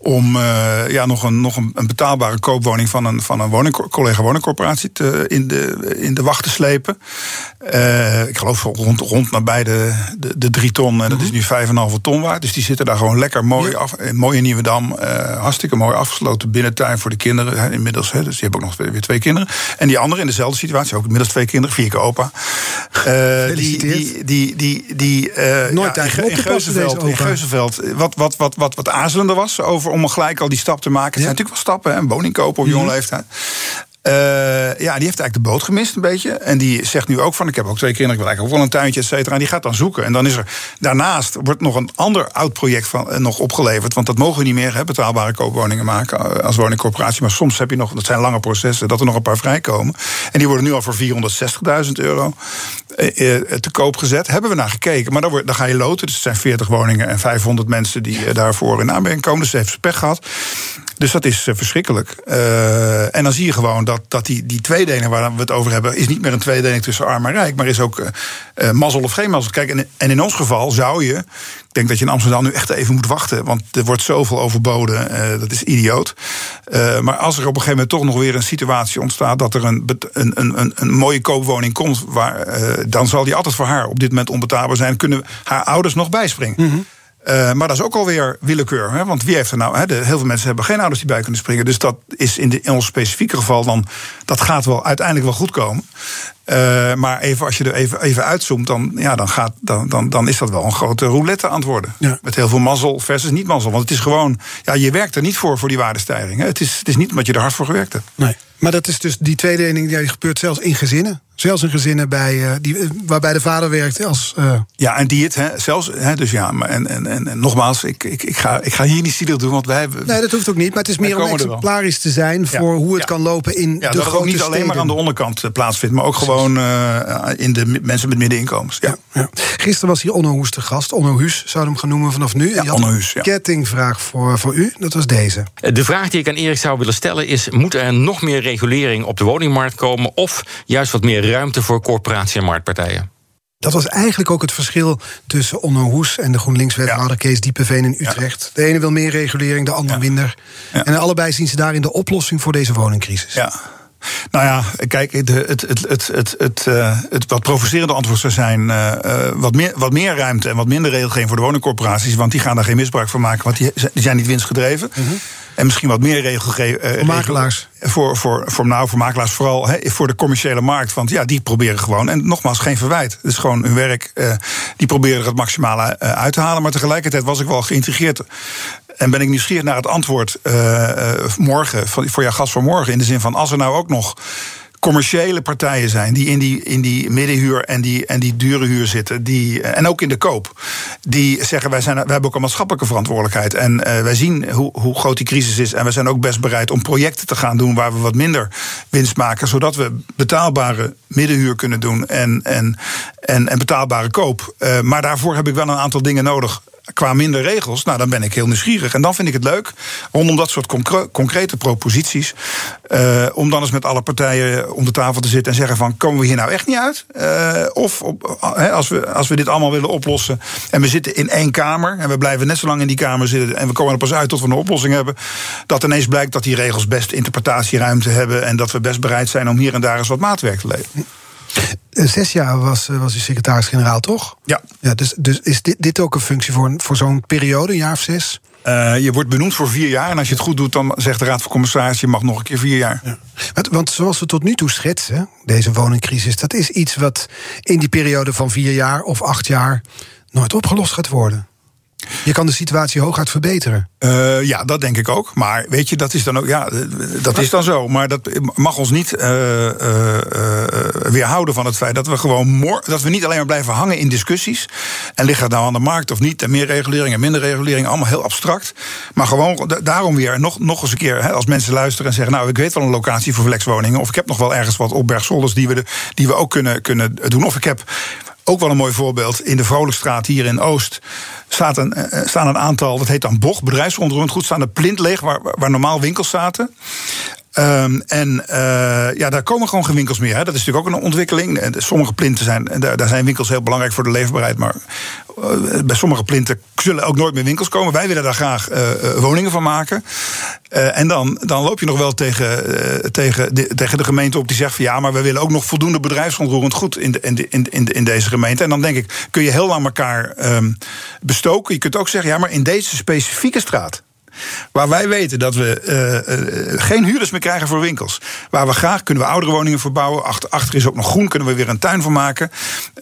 Om uh, ja, nog, een, nog een, betaalbare koopwoning van een, van een woning, collega woningcorporatie te, in, de, in de wacht te slepen. Uh, ik geloof rond, rond nabij de, de, de drie ton. En dat is nu 5,5 ton waard. Dus die zitten daar gewoon lekker mooi af. In mooie Nieuwe Dam. Uh, hartstikke mooi afgesloten binnentuin voor de kinderen. inmiddels, hè, dus die hebben ook nog weer twee kinderen. En die andere in dezelfde situatie, ook inmiddels twee kinderen, vier keer opa. die, die, die, die, die, Nooit ja, in, in, Geuzenveld, in Geuzenveld, wat, wat, wat, wat, wat aarzelender was over om gelijk al die stap te maken. Het zijn natuurlijk wel stappen, hè, een woning kopen op jonge mhm. leeftijd. Uh, ja, die heeft eigenlijk de boot gemist een beetje. En die zegt nu ook van, ik heb ook twee kinderen, ik wil eigenlijk ook wel een tuintje, et cetera. En die gaat dan zoeken. En dan is er daarnaast wordt nog een ander oud project van, uh, nog opgeleverd. Want dat mogen we niet meer, hè, betaalbare koopwoningen maken uh, als woningcorporatie. Maar soms heb je nog, dat zijn lange processen, dat er nog een paar vrijkomen. En die worden nu al voor 460.000 euro te koop gezet. Hebben we naar gekeken. Maar dan, wordt, dan ga je loten. Dus het zijn 40 woningen en 500 mensen die daarvoor in aanmerking komen. Dus ze heeft pech gehad. Dus dat is verschrikkelijk. en dan zie je gewoon dat, dat die, die tweedeling waar we het over hebben, is niet meer een tweedeling tussen arm en rijk, maar is ook uh, mazzel of geen mazzel. Kijk, en, en, in ons geval zou je, ik denk dat je in Amsterdam nu echt even moet wachten, want er wordt zoveel overboden, dat is idioot. Maar als er op een gegeven moment toch nog weer een situatie ontstaat dat er een, een, een, een mooie koopwoning komt, waar, dan zal die altijd voor haar op dit moment onbetaalbaar zijn. Kunnen haar ouders nog bijspringen? Mm uh, maar dat is ook alweer willekeur. Hè? Want wie heeft er nou? Hè? De, heel veel mensen hebben geen ouders die bij kunnen springen. Dus dat is in, de, in ons specifieke geval dan. Dat gaat wel uiteindelijk wel goed komen. Uh, maar even, als je er even, even uitzoomt, dan, ja, dan, gaat, dan, dan, dan is dat wel een grote roulette aan het worden. Ja. Met heel veel mazzel versus niet mazzel. Want het is gewoon, ja, je werkt er niet voor voor die waardestijging. Hè? Het, is, het is niet omdat je er hard voor gewerkt hebt. Nee. Maar dat is dus die tweedeling die gebeurt zelfs in gezinnen. Zelfs in gezinnen bij, uh, die, eh, waarbij de vader werkt als. Uh... Ja, en die het, hè, zelfs. Hè, dus ja, maar en, en, en, en, nogmaals, ik, ik, ik, ga, ik ga hier niet zielig doen, want wij hebben. Nee, dat hoeft ook niet. Maar het is meer om exemplarisch te zijn voor hoe het kan lopen in ja, de dat grote niet alleen maar aan de onderkant plaatsvindt, maar ook gewoon uh, in de mensen met middeninkomens. Ja. ja. Gisteren was hier Onno Hoes te gast. Onno Huus zouden hem gaan noemen vanaf nu. Ja, Onno Huus. Ja. Kettingvraag voor, voor u, dat was deze. De vraag die ik aan Erik zou willen stellen is: moet er nog meer regulering op de woningmarkt komen, of juist wat meer ruimte voor corporaties? corporatie- en marktpartijen. Dat was eigenlijk ook het verschil tussen Onno Hoes en de GroenLinks-wethouder Kees Diepeveen in Utrecht. De ene wil meer regulering, de ander minder. En allebei zien ze daarin de oplossing voor deze woningcrisis. Ja. Nou ja, kijk, het, het, het, het, het, het, uh, het wat provocerende antwoord zou zijn... Uh, wat, meer, wat meer ruimte en wat minder regelgeving voor de woningcorporaties... want die gaan daar geen misbruik van maken, want die, zijn niet winstgedreven. Mm en misschien wat meer regelgeving. Uh, makelaars. Voor, voor, voor, nou, voor makelaars vooral he, voor de commerciële markt. Want ja, die proberen gewoon. En nogmaals, geen verwijt. Het is gewoon hun werk. Uh, die proberen er het maximale uh, uit te halen. Maar tegelijkertijd was ik wel geïntegreerd. En ben ik nieuwsgierig naar het antwoord morgen. Voor jouw gast van morgen. In de zin van als er nou ook nog commerciële partijen zijn die in die, in die middenhuur en die, en die dure huur zitten. Die, eh, en ook in de koop. Die zeggen wij, zijn, wij hebben ook een maatschappelijke verantwoordelijkheid. En uh, wij zien hoe, hoe groot die crisis is. En we zijn ook best bereid om projecten te gaan doen waar we wat minder winst maken. Zodat we betaalbare middenhuur kunnen doen en, en, en, en betaalbare koop. Uh, maar daarvoor heb ik wel een aantal dingen nodig qua minder regels, nou dan ben ik heel nieuwsgierig. En dan vind ik het leuk, rondom dat soort concrete proposities, uh, om dan eens met alle partijen om de tafel te zitten en zeggen van komen we hier nou echt niet uit? Uh, of op, uh, als, we, als we dit allemaal willen oplossen en we zitten in één kamer en we blijven net zo lang in die kamer zitten en we komen er pas uit tot we een oplossing hebben, dat ineens blijkt dat die regels best interpretatieruimte hebben en dat we best bereid zijn om hier en daar eens wat maatwerk te leveren. Eh, zes jaar was, eh, was u secretaris-generaal, toch? Ja. ja dus, dus is dit, dit ook een functie voor, voor zo'n periode, een jaar of zes? Uh, je wordt benoemd voor vier jaar. En als je het goed doet, dan zegt de Raad van Commissaris... je mag nog een keer vier jaar. Ja. Want, want, zoals we tot nu toe schetsen, deze woningcrisis... dat is iets wat in die periode van vier jaar of acht jaar... nooit opgelost gaat worden. Je kan de situatie hooguit verbeteren. Uh, ja, dat denk ik ook. Maar weet je, dat is dan ook. Ja, dat is dan zo. Maar dat mag ons niet uh, uh, weerhouden van het feit dat we gewoon. dat we niet alleen maar blijven hangen in discussies. En liggen het nou aan de markt of niet? En meer regulering en minder regulering. Allemaal heel abstract. Maar gewoon daarom weer nog, nog eens een keer. Hè, als mensen luisteren en zeggen. Nou, ik weet wel een locatie voor flexwoningen. Of ik heb nog wel ergens wat op Bergsolders die we, die we ook kunnen, kunnen doen. Of ik heb ook wel een mooi voorbeeld. In de Vrolijkstraat hier in Oost staat een, uh, staan een aantal, dat heet dan BOG, bedrijfsondergrondgoed, staan de plint leeg waar, waar normaal winkels zaten. Ehm, en uh, ja, daar komen gewoon geen winkels meer. Hè. Dat is natuurlijk ook een ontwikkeling. Sommige plinten zijn, daar, zijn winkels heel belangrijk voor de leefbaarheid. Maar uh, bij sommige plinten zullen ook nooit meer winkels komen. Wij willen daar graag uh, woningen van maken. en dan, dan loop je nog wel tegen, tegen, de, tegen de gemeente op die zegt van ja, maar we willen ook nog voldoende bedrijfsontroerend goed in, in, in, de, in deze gemeente. En dan denk ik, kun je heel lang elkaar um, bestoken. Je kunt ook zeggen, ja, maar in deze specifieke straat. Waar wij weten dat we uh, uh, geen huurders meer krijgen voor winkels. Waar we graag kunnen we oudere woningen verbouwen. Achter, achter is ook nog groen, kunnen we weer een tuin van maken.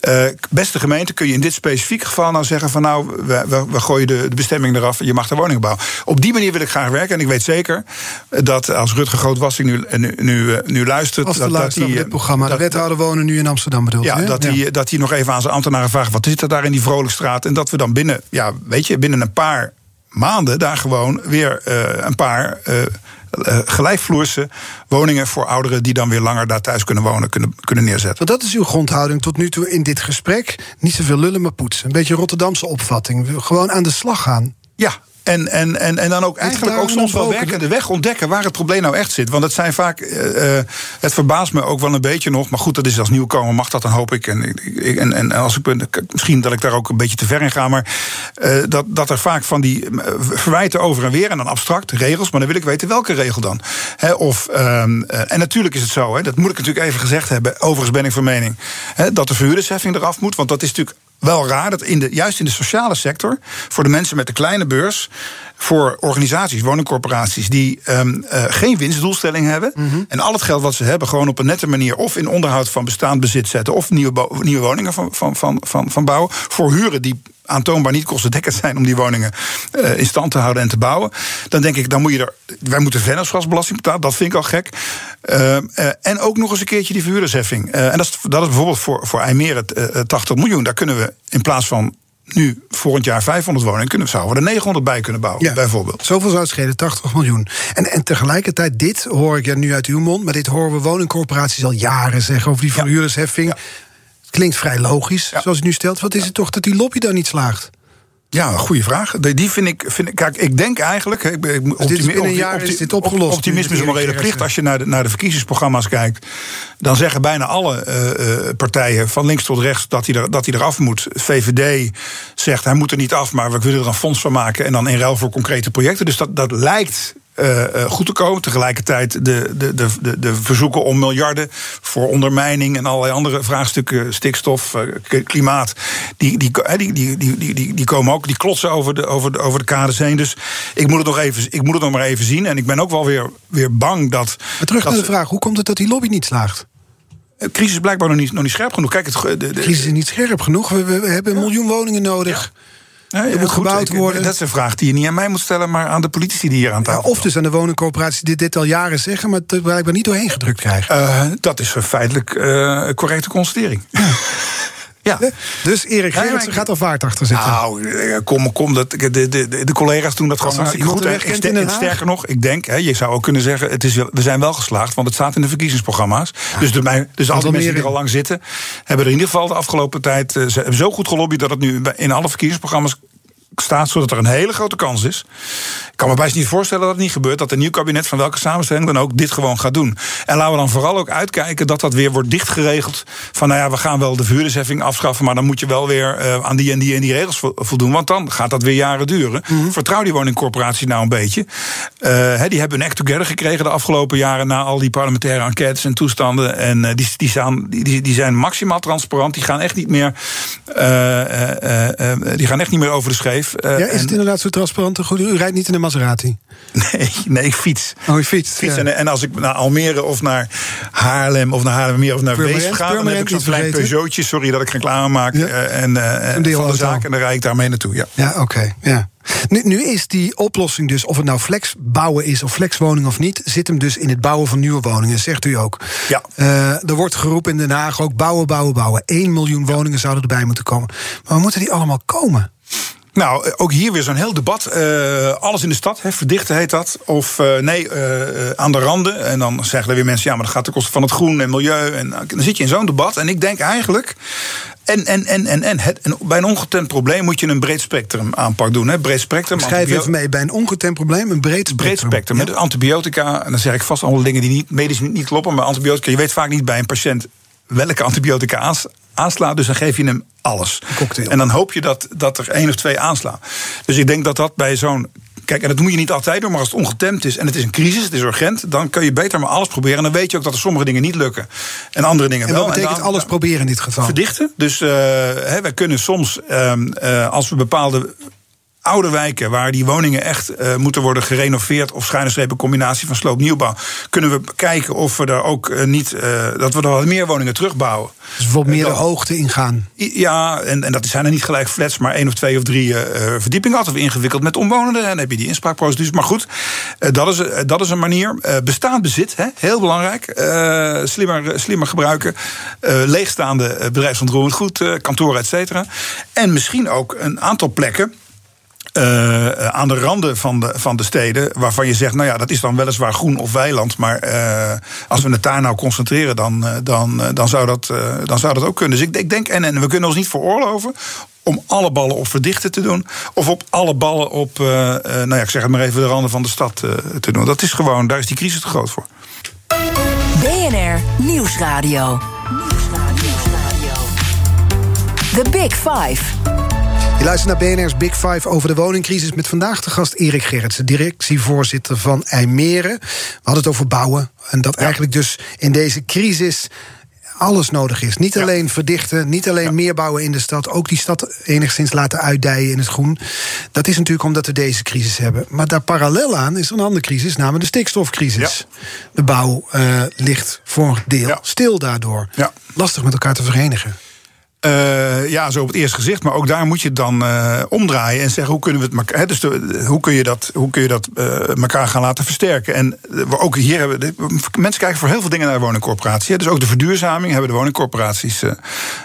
Uh, beste gemeente, kun je in dit specifieke geval nou zeggen van nou, we, we, we gooien de, de, bestemming eraf en je mag de woningen bouwen. Op die manier wil ik graag werken. En ik weet zeker dat als Rutger Grootwassing nu, nu, nu, nu luistert. Als dat, dat die, dit programma. Dat, de wethouder wonen nu in Amsterdam bedoelt. Ja, dat hij dat nog even aan zijn ambtenaren vraagt: wat zit er daar in die Vrolijkstraat? En dat we dan binnen, ja, weet je, binnen een paar maanden daar gewoon weer uh, een paar uh, uh, gelijkvloerse woningen voor ouderen die dan weer langer daar thuis kunnen wonen, kunnen, kunnen neerzetten. Want dat is uw grondhouding tot nu toe in dit gesprek. Niet zoveel lullen, maar poetsen. Een beetje Rotterdamse opvatting. Gewoon aan de slag gaan. Ja, en, en, en, en dan ook eigenlijk ook soms wel werken de weg ontdekken waar het probleem nou echt zit. Want het zijn vaak. Uh, het verbaast me ook wel een beetje nog. Maar goed, dat is als nieuwkomer mag dat dan hoop ik. En, en, en als ik misschien dat ik daar ook een beetje te ver in ga. Maar uh, dat, dat er vaak van die verwijten over en weer. En dan abstract regels. Maar dan wil ik weten welke regel dan. He, of, um, en natuurlijk is het zo. He, dat moet ik natuurlijk even gezegd hebben. Overigens ben ik van mening. He, dat de verhuurdersheffing eraf moet. Want dat is natuurlijk wel raar dat in de, juist in de sociale sector, voor de mensen met de kleine beurs, voor organisaties, woningcorporaties, die um, uh, geen winstdoelstelling hebben. Mm -hmm. En al het geld wat ze hebben, gewoon op een nette manier of in onderhoud van bestaand bezit zetten, of nieuwe, nieuwe woningen van, van, van, van, van bouwen. Voor huren die aantoonbaar niet kostendekkend zijn om die woningen uh, in stand te houden en te bouwen. Dan denk ik, dan moet je er. Wij moeten vennootschapsbelasting betalen, dat vind ik al gek. Uh, uh, en ook nog eens een keertje die verhuurdersheffing. en dat is, dat is bijvoorbeeld voor, voor IJmeren 80 miljoen. Daar kunnen we in plaats van nu volgend jaar 500 woningen kunnen, zouden we er 900 bij kunnen bouwen, ja, bijvoorbeeld. Zoveel zou het schelen, 80 miljoen. En, en tegelijkertijd, dit hoor ik ja nu uit uw mond, maar dit horen we woningcorporaties al jaren zeggen over die verhuurdersheffing. Ja. Het klinkt vrij logisch, ja. zoals u nu stelt. Wat is het toch dat die lobby daar niet slaagt? Ja, een goede vraag. Die vind ik, vind ik. Kijk, ik denk eigenlijk. Ik, dus dit is binnen een jaar is dit opgelost. Optimisme is een morele plicht. Als je naar de, naar de verkiezingsprogramma's kijkt. dan zeggen bijna alle uh, partijen, van links tot rechts. dat hij, er, dat hij eraf moet. VVD zegt hij moet er niet af, maar we willen er een fonds van maken. en dan in ruil voor concrete projecten. Dus dat, dat lijkt uh, goed te komen. Tegelijkertijd de, de, de, de, de verzoeken om miljarden voor ondermijning en allerlei andere vraagstukken, stikstof, uh, klimaat, die, die, die, die, die, die, die komen ook, die klotsen over de, over de, over de kaders heen. Dus ik moet het nog even, ik moet het nog maar even zien. En ik ben ook wel weer, weer bang dat. Maar terug dat naar de vraag: hoe komt het dat die lobby niet slaagt? De crisis is blijkbaar nog niet, nog niet scherp genoeg. Kijk, het, de, de crisis is niet scherp genoeg. We, we hebben een miljoen woningen nodig. Ja. Ja, moet gebouwd worden. Dat is een vraag die je niet aan mij moet stellen, maar aan de politici die hier aan tafel ja, Of dus aan de woningcorporaties die dit al jaren zeggen, maar het blijkbaar niet doorheen gedrukt krijgen. Uh, dat is een feitelijk uh, correcte constatering. Ja. [laughs] Dus Erik Gerritsen gaat er vaart achter zitten. Nou, kom, kom dat, de, de, de, de collega's doen dat gewoon hartstikke goed. En, en sterker nog, ik denk, hè, je zou ook kunnen zeggen... Het is, we zijn wel geslaagd, want het staat in de verkiezingsprogramma's. Ja. Dus, de, mij, dus al die mensen die er al lang zitten... hebben er in ieder geval de afgelopen tijd... ze hebben zo goed gelobbyd dat het nu in alle verkiezingsprogramma's staat, zodat er een hele grote kans is. Ik kan me bijna niet voorstellen dat het niet gebeurt. Dat een nieuw kabinet van welke samenstelling dan ook dit gewoon gaat doen. En laten we dan vooral ook uitkijken dat dat weer wordt dichtgeregeld. Van nou ja, we gaan wel de vuurdersheffing afschaffen. Maar dan moet je wel weer uh, aan die en die en die regels voldoen. Want dan gaat dat weer jaren duren. Mm -hmm. Vertrouw die woningcorporaties nou een beetje. Uh, he, die hebben een act together gekregen de afgelopen jaren. Na al die parlementaire enquêtes en toestanden. En uh, die, die, staan, die, die zijn maximaal transparant. Die gaan echt niet meer. die gaan echt niet meer over de scheef. Ja, is het inderdaad zo transparant? Goed, u rijdt niet in een Maserati? Nee, nee, ik fiets. Oh, je fiets. fiets ja. en, en, als ik naar Almere of naar Haarlem of naar Haarlemmermeer of naar Weesp ga... dan heb ik zo'n klein Peugeotje, sorry dat ik reclame maak, ja. uh, en, uh, van de zaak. En dan rijd ik daarmee naartoe, ja. Ja, oké, okay, ja. Nu, nu, is die oplossing dus, of het nou flex bouwen is of flexwoning of niet, zit hem dus in het bouwen van nieuwe woningen, zegt u ook. Ja. Uh, er wordt geroepen in Den Haag ook bouwen, bouwen, bouwen. 1 miljoen woningen zouden erbij moeten komen. Maar waar moeten die allemaal komen? Nou, ook hier weer zo'n heel debat. Uh, alles in de stad, hè, verdichten heet dat. Of uh, nee, uh, aan de randen. En dan zeggen er weer mensen, ja, maar dat gaat ten koste van het groen en milieu. En dan zit je in zo'n debat. En ik denk eigenlijk, En, en, en, en, en, het, en bij een ongetemd probleem moet je een breed spectrum aanpak doen. Hè? Breed spectrum. Schrijf even mee, bij een ongetemd probleem een breed spectrum. breed spectrum. Met antibiotica, en dan zeg ik vast allemaal dingen die niet, medisch niet kloppen. Maar antibiotica, je weet vaak niet bij een patiënt welke antibiotica aanslaat. Dus dan geef je hem alles. cocktail. En dan hoop je dat, dat er één of twee aanslaan. Dus ik denk dat dat bij zo'n. Kijk, en dat moet je niet altijd doen, maar als het ongetemd is en het is een crisis, het is urgent, dan kun je beter maar alles proberen. En dan weet je ook dat er sommige dingen niet lukken en andere dingen En wel. wat betekent dan- alles proberen in dit geval? Verdichten. Dus eh hè, wij kunnen soms, ehm, eh, als we bepaalde oude wijken waar die woningen echt eh, moeten worden gerenoveerd of schuine combinatie van sloopnieuwbouw, kunnen we kijken of we daar ook eh, niet eh, dat we er wat meer woningen terugbouwen. Dus bijvoorbeeld meer de hoogte ingaan. Ja, en, en dat zijn er niet gelijk flats, maar één of twee of drie verdiepingen. Altijd ingewikkeld met omwonenden. En dan heb je die inspraakprocedures. Maar goed, dat, is, dat is een manier. Bestaand bezit, hè, heel belangrijk. Slimmer, slimmer gebruiken. Leegstaande bedrijfsontroerend goed, kantoren, et cetera. En misschien ook een aantal plekken. Eh, aan de randen van de, van de steden, waarvan je zegt, nou ja, dat is dan weliswaar groen of weiland, maar eh, als we het daar nou concentreren, dan, eh, dan, dan, zou, dat, dan zou dat ook kunnen. Dus ik, denk, en, en we kunnen ons niet veroorloven om alle ballen op verdichten te doen, of op alle ballen op, nou ja, ik zeg het maar even, de randen van de stad te doen. Dat is gewoon, daar is die crisis te groot voor. BNR Nieuwsradio. The Big Five. Je luistert naar BNR's Big Five over de woningcrisis... met vandaag de gast Erik Gerritsen, directievoorzitter van IJmeren. We hadden het over bouwen. En dat eigenlijk dus in deze crisis alles nodig is. Niet alleen verdichten, niet alleen meer bouwen in de stad... ook die stad enigszins laten uitdijen in het groen. Dat is natuurlijk omdat we deze crisis hebben. Maar daar parallel aan is er een andere crisis, namelijk de stikstofcrisis. De bouw eh, ligt voor een deel stil daardoor. Lastig met elkaar te verenigen. Eh, ja, zo op het eerste gezicht. Maar ook daar moet je het dan eh, omdraaien en zeggen: hoe kunnen we het hè, dus hoe kun je dat, hoe kun je dat eh, elkaar gaan laten versterken? En we ook hier hebben mensen kijken voor heel veel dingen naar de woningcorporatie. Dus ook de verduurzaming hebben de woningcorporaties een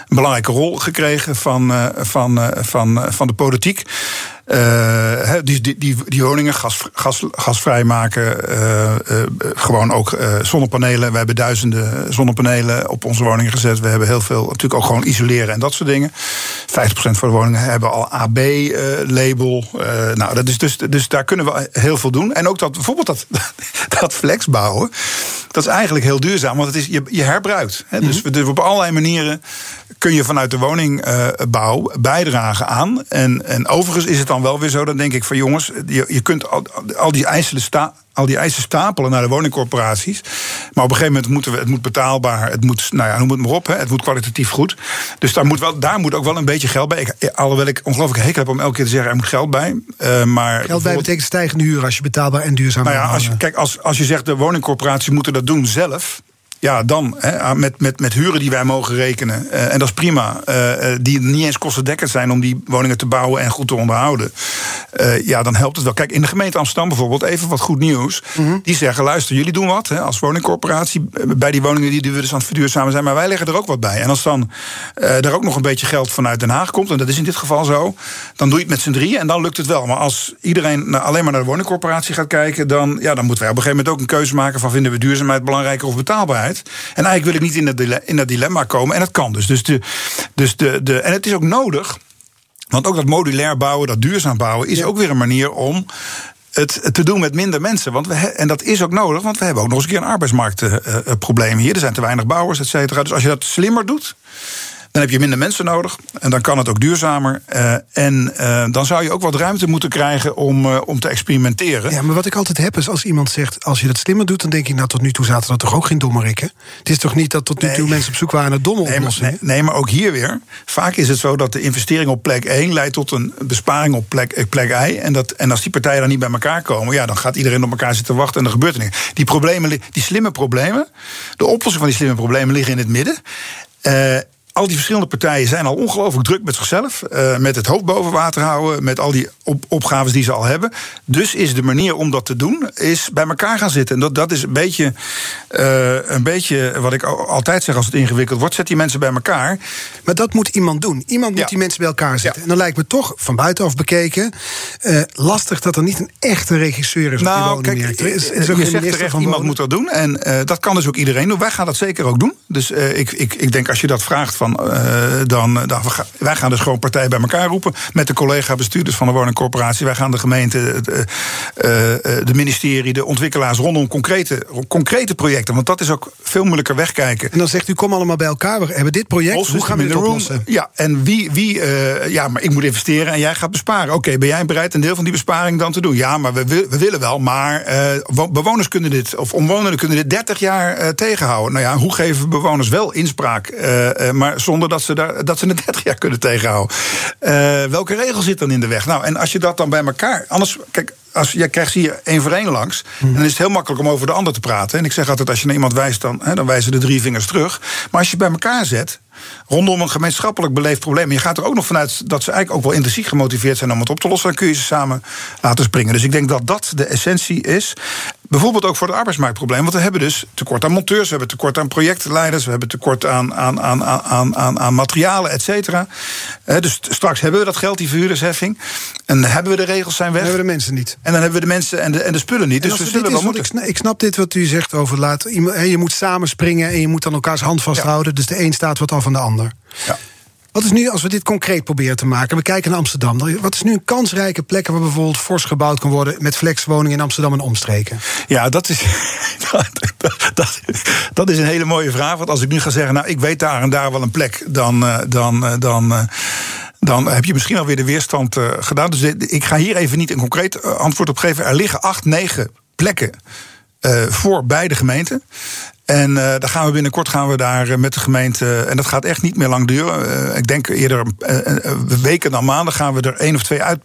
belangrijke rol gekregen van, van, van, van de politiek. Eh, die, die, die, die woningen gas, gas, gasvrij maken. eh, eh, gewoon ook zonnepanelen. We hebben duizenden zonnepanelen op onze woningen gezet. We hebben heel veel natuurlijk ook gewoon isoleren en dat soort dingen. 50% van de woningen hebben al AB-label. nou, dat is dus, dus daar kunnen we heel veel doen. En ook dat bijvoorbeeld dat, [laughs] dat flex bouwen. Dat is eigenlijk heel duurzaam, want het is, je, je herbruikt. Hè. Dus, we- dus op allerlei manieren kun je vanuit de woningbouw bijdragen aan. En, en overigens is het dan wel weer zo, dan denk ik van jongens, je, je kunt al, al die eisen sta, al die eisen stapelen naar de woningcorporaties. Maar op een gegeven moment moeten we, het moet betaalbaar, het moet, nou ja, noem het maar op, hè, het moet kwalitatief goed. Dus daar moet, wel, daar moet ook wel een beetje geld bij. Ik, alhoewel ik ongelooflijk hekel heb om elke keer te zeggen, er moet geld bij. Eh, maar Geld bij betekent stijgende huur als je betaalbaar en duurzaam nou ja, als je, kijk, als, als je zegt de woningcorporaties moeten dat doen zelf. Ja, dan hè, met, met, met huren die wij mogen rekenen. eh, en dat is prima. eh, eh, die niet eens kostendekkend zijn om die woningen te bouwen en goed te onderhouden. Eh, ja, dan helpt het wel. Kijk, in de gemeente Amsterdam bijvoorbeeld, even wat goed nieuws. Mhm. Die zeggen: luister, jullie doen wat hè, als woningcorporatie. eh, bij die woningen die, die we dus aan het verduurzamen zijn. Maar wij leggen er ook wat bij. En als dan eh er ook nog een beetje geld vanuit Den Haag komt. en dat is in dit geval zo. dan doe je het met z'n drieën en dan lukt het wel. Maar als iedereen alleen maar naar de woningcorporatie gaat kijken. dan, ja, dan moeten wij op een gegeven moment ook een keuze maken. van vinden we duurzaamheid belangrijker of betaalbaarheid. En eigenlijk wil ik niet in dat, in dat dilemma komen. En dat kan dus. dus, de, dus de, de, en het is ook nodig. Want ook dat modulair bouwen, dat duurzaam bouwen, is ook weer een manier om het te doen met minder mensen. Want we en dat is ook nodig, want we hebben ook nog eens een keer een arbeidsmarktprobleem hier. Er zijn te weinig bouwers, et cetera. Dus als je dat slimmer doet. Dan heb je minder mensen nodig en dan kan het ook duurzamer. Eh, en eh, dan zou je ook wat ruimte moeten krijgen om, eh, om te experimenteren. Ja, maar wat ik altijd heb is als iemand zegt... als je dat slimmer doet, dan denk ik... nou, tot nu toe zaten er toch ook geen dommerikken? Het is toch niet dat tot nu toe Nee. mensen op zoek waren naar domme Nee maar, oplossingen? nee, nee, maar ook hier weer. Vaak is het zo dat de investering op plek 1 leidt tot een besparing op plek, plek I. En, dat, en als die partijen dan niet bij elkaar komen, ja, dan gaat iedereen op elkaar zitten wachten en er gebeurt er niks. Die, problemen, die slimme problemen, de oplossing van die slimme problemen liggen in het midden. Eh, al die verschillende partijen zijn al ongelooflijk druk met zichzelf. eh, met het hoofd boven water houden. Met al die op- opgaves die ze al hebben. Dus is de manier om dat te doen. Is bij elkaar gaan zitten. En dat, dat is een beetje, eh, een beetje wat ik al- altijd zeg als het ingewikkeld wordt. Zet die mensen bij elkaar. Maar dat moet iemand doen. Iemand moet die mensen bij elkaar zetten. Ja. En dan lijkt me toch, van buitenaf bekeken... eh, lastig dat er niet een echte regisseur is op die Nou, kijk. Er is, je zegt terecht, iemand moet dat doen. En dat kan dus ook iedereen doen. Wij gaan dat zeker ook doen. Dus ik, ik, ik denk als je dat vraagt van, uh, dan, dan wij gaan dus gewoon partijen bij elkaar roepen met de collega-bestuurders van de woningcorporatie. Wij gaan de gemeente, de, de ministerie, de ontwikkelaars rondom concrete, concrete projecten. Want dat is ook veel moeilijker wegkijken. En dan zegt u, kom allemaal bij elkaar, we hebben dit project, hoe gaan we dit oplossen? Ja, en wie, wie ja, maar ik moet investeren en jij gaat besparen. Oké, ben jij bereid een deel van die besparing dan te doen? Ja, maar we, we willen wel, maar bewoners kunnen dit, of omwonenden kunnen dit 30 jaar tegenhouden. Nou ja, hoe geven bewoners wel inspraak, uh, maar zonder dat ze, daar, dat ze het [laughs] 30 jaar kunnen tegenhouden? Uh, welke regel zit dan in de weg? Nou, en als je dat dan bij elkaar. Anders, kijk, als jij krijgt hier één voor één langs. Hmm. Dan is het heel makkelijk om over de ander te praten. En ik zeg altijd: als je naar iemand wijst, dan, hè, dan wijzen de drie vingers terug. Maar als je bij elkaar zet rondom een gemeenschappelijk beleefd probleem. En je gaat er ook nog vanuit dat ze eigenlijk ook wel intrinsiek gemotiveerd zijn om het op te lossen. Dan kun je ze samen laten springen. Dus ik denk dat dat de essentie is. Bijvoorbeeld ook voor het arbeidsmarktprobleem. Want we hebben dus tekort aan monteurs, we hebben tekort aan projectleiders, we hebben tekort aan, aan, aan, aan, aan, aan materialen, et cetera. Dus straks hebben we dat geld, die verhuurdersheffing. En hebben we de regels zijn weg. hebben we de mensen niet. En dan hebben we de mensen en de, en de spullen niet. Dus we zullen wel moeten. Ik, snap dit wat u zegt over laat. Je moet samen springen en je moet dan elkaars hand vasthouden. Dus de een staat wat af van de ander. Ja. Wat is nu, als we dit concreet proberen te maken, we kijken naar Amsterdam. Wat is nu een kansrijke plek waar bijvoorbeeld fors gebouwd kan worden met flexwoningen in Amsterdam en omstreken? Ja, dat is, [laughs] dat, dat, is een hele mooie vraag. Want als ik nu ga zeggen, nou, ik weet daar en daar wel een plek, dan. Eh, dan, eh, dan eh, dan heb je misschien alweer de weerstand gedaan. Dus ik ga hier even niet een concreet antwoord op geven. Er liggen acht, negen plekken voor beide gemeenten. En uh, daar gaan we binnenkort gaan we daar eh, met de gemeente. En dat gaat echt niet meer lang duren. Ik denk eerder weken dan maanden gaan we er één of twee uit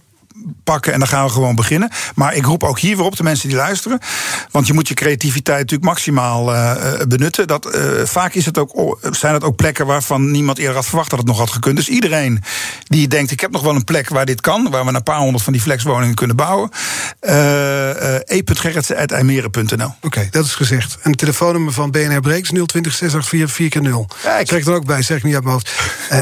pakken en dan gaan we gewoon beginnen. Maar ik roep ook hier weer op de mensen die luisteren. Want je moet je creativiteit natuurlijk maximaal uh, benutten. Dat, uh, vaak is het ook, zijn het ook plekken waarvan niemand eerder had verwacht dat het nog had gekund. Dus iedereen die denkt, ik heb nog wel een plek waar dit kan, waar we een paar honderd van die flexwoningen kunnen bouwen. Uh, e.gerritsen.ijmeren.nl Oké, dat is gezegd. En het telefoonnummer van BNR Breeks 020 684 4 Kijk. Zeg er ook bij, zeg ik niet uit mijn hoofd.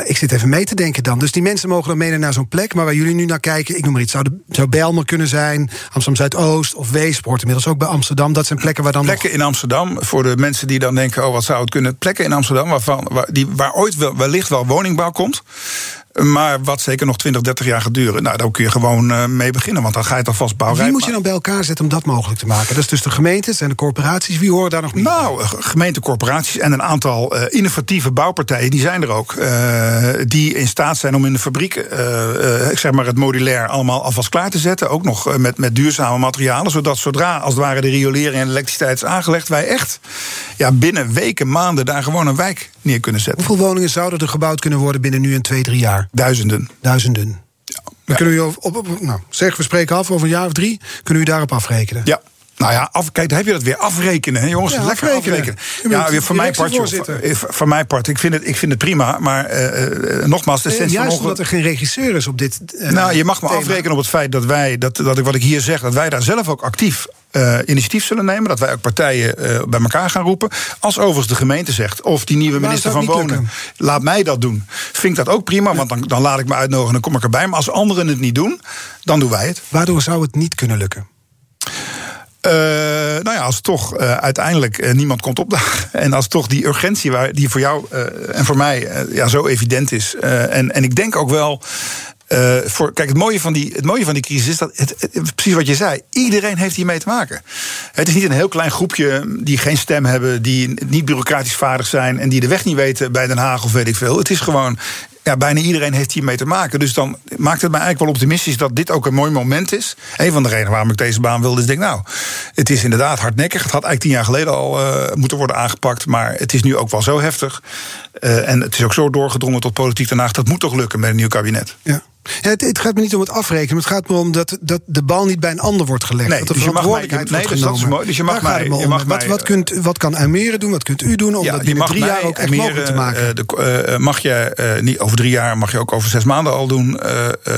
ik zit even mee te denken dan. Dus die mensen mogen dan mee naar zo'n plek, maar waar jullie nu naar kijken, ik noem maar zou, de, zou Belmer kunnen zijn, Amsterdam Zuidoost of Weesp, hoort inmiddels ook bij Amsterdam. Dat zijn plekken waar dan. Plekken in Amsterdam, voor de mensen die dan denken: oh, wat zou het kunnen? Plekken in Amsterdam waarvan, waar, die, waar ooit wel, wellicht wel woningbouw komt. Maar wat zeker nog 20, 30 jaar gaat duren. Nou, daar kun je gewoon uh, mee beginnen, want dan ga je het alvast bouwen. Wie moet je dan bij elkaar zetten om dat mogelijk te maken? Dat is dus de gemeentes en de corporaties. Wie horen daar nog niet Nou, bij? gemeente, corporaties en een aantal uh, innovatieve bouwpartijen, die zijn er ook. Uh, die in staat zijn om in de fabriek, zeg maar het modulair, allemaal alvast klaar te zetten. Ook nog met, met duurzame materialen, zodat zodra als het ware de riolering en elektriciteit is aangelegd, wij echt ja, binnen weken, maanden daar gewoon een wijk neer kunnen zetten. Hoeveel woningen zouden er gebouwd kunnen worden binnen nu en twee, drie jaar? Duizenden. Duizenden. Ja. Dan kunnen we op, op, nou, zeg, we spreken af over een jaar of drie. Kunnen u daarop afrekenen? Ja. Nou ja, af, kijk, dan heb je dat weer afrekenen, hè, jongens. Ja, lekker afrekenen. Ja, weer voor mijn part, voor, mijn part, ik vind het, ik vind het prima, maar uh, nogmaals, de essentie Juist omdat er geen regisseur is op dit. Uh, nou, je mag me afrekenen op het feit dat wij, dat, dat ik wat ik hier zeg, dat wij daar zelf ook actief uh, initiatief zullen nemen. Dat wij ook partijen uh, bij elkaar gaan roepen. Als overigens de gemeente zegt, of die nieuwe minister van Wonen, laat mij dat doen. Vind ik dat ook prima, want dan, dan laat ik me uitnodigen en dan kom ik erbij. Maar als anderen het niet doen, dan doen wij het. Waardoor zou het niet kunnen lukken? Uh, nou ja, als toch uh, uiteindelijk uh, niemand komt opdagen. [laughs] En als toch die urgentie waar, die voor jou en voor mij ja, zo evident is. en, en ik denk ook wel voor, kijk, het mooie, van die, het mooie van die crisis is dat, het, precies wat je zei, iedereen heeft hiermee te maken. Het is niet een heel klein groepje die geen stem hebben, die niet bureaucratisch vaardig zijn en die de weg niet weten bij Den Haag of weet ik veel. Het is gewoon, ja, bijna iedereen heeft hiermee te maken. Dus dan maakt het mij eigenlijk wel optimistisch dat dit ook een mooi moment is. Een van de redenen waarom ik deze baan wilde, is denk nou, het is inderdaad hardnekkig. Het had eigenlijk tien jaar geleden al uh, moeten worden aangepakt, maar het is nu ook wel zo heftig. Uh, en het is ook zo doorgedrongen tot politiek Den Haag. Dat moet toch lukken met een nieuw kabinet. Ja. Ja, het, het, gaat me niet om het afrekenen. Het gaat me om dat, dat de bal niet bij een ander wordt gelegd. Nee, dat de dus verantwoordelijkheid wordt dus genomen. mooi. Dus je mag mij, je mag wat, wat, kunt, wat kan Almere doen? Wat kunt u doen om ja, dat binnen drie jaar ook echt mogelijk te maken? Uh, de, uh, mag je uh, niet drie jaar, mag je ook over zes maanden al doen.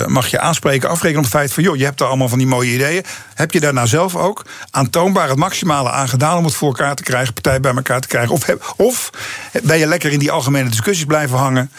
mag je aanspreken, afrekenen op het feit van... joh, je hebt er allemaal van die mooie ideeën. Heb je daar nou zelf ook aantoonbaar het maximale aan gedaan... om het voor elkaar te krijgen, partij bij elkaar te krijgen? Of, of ben je lekker in die algemene discussies blijven hangen...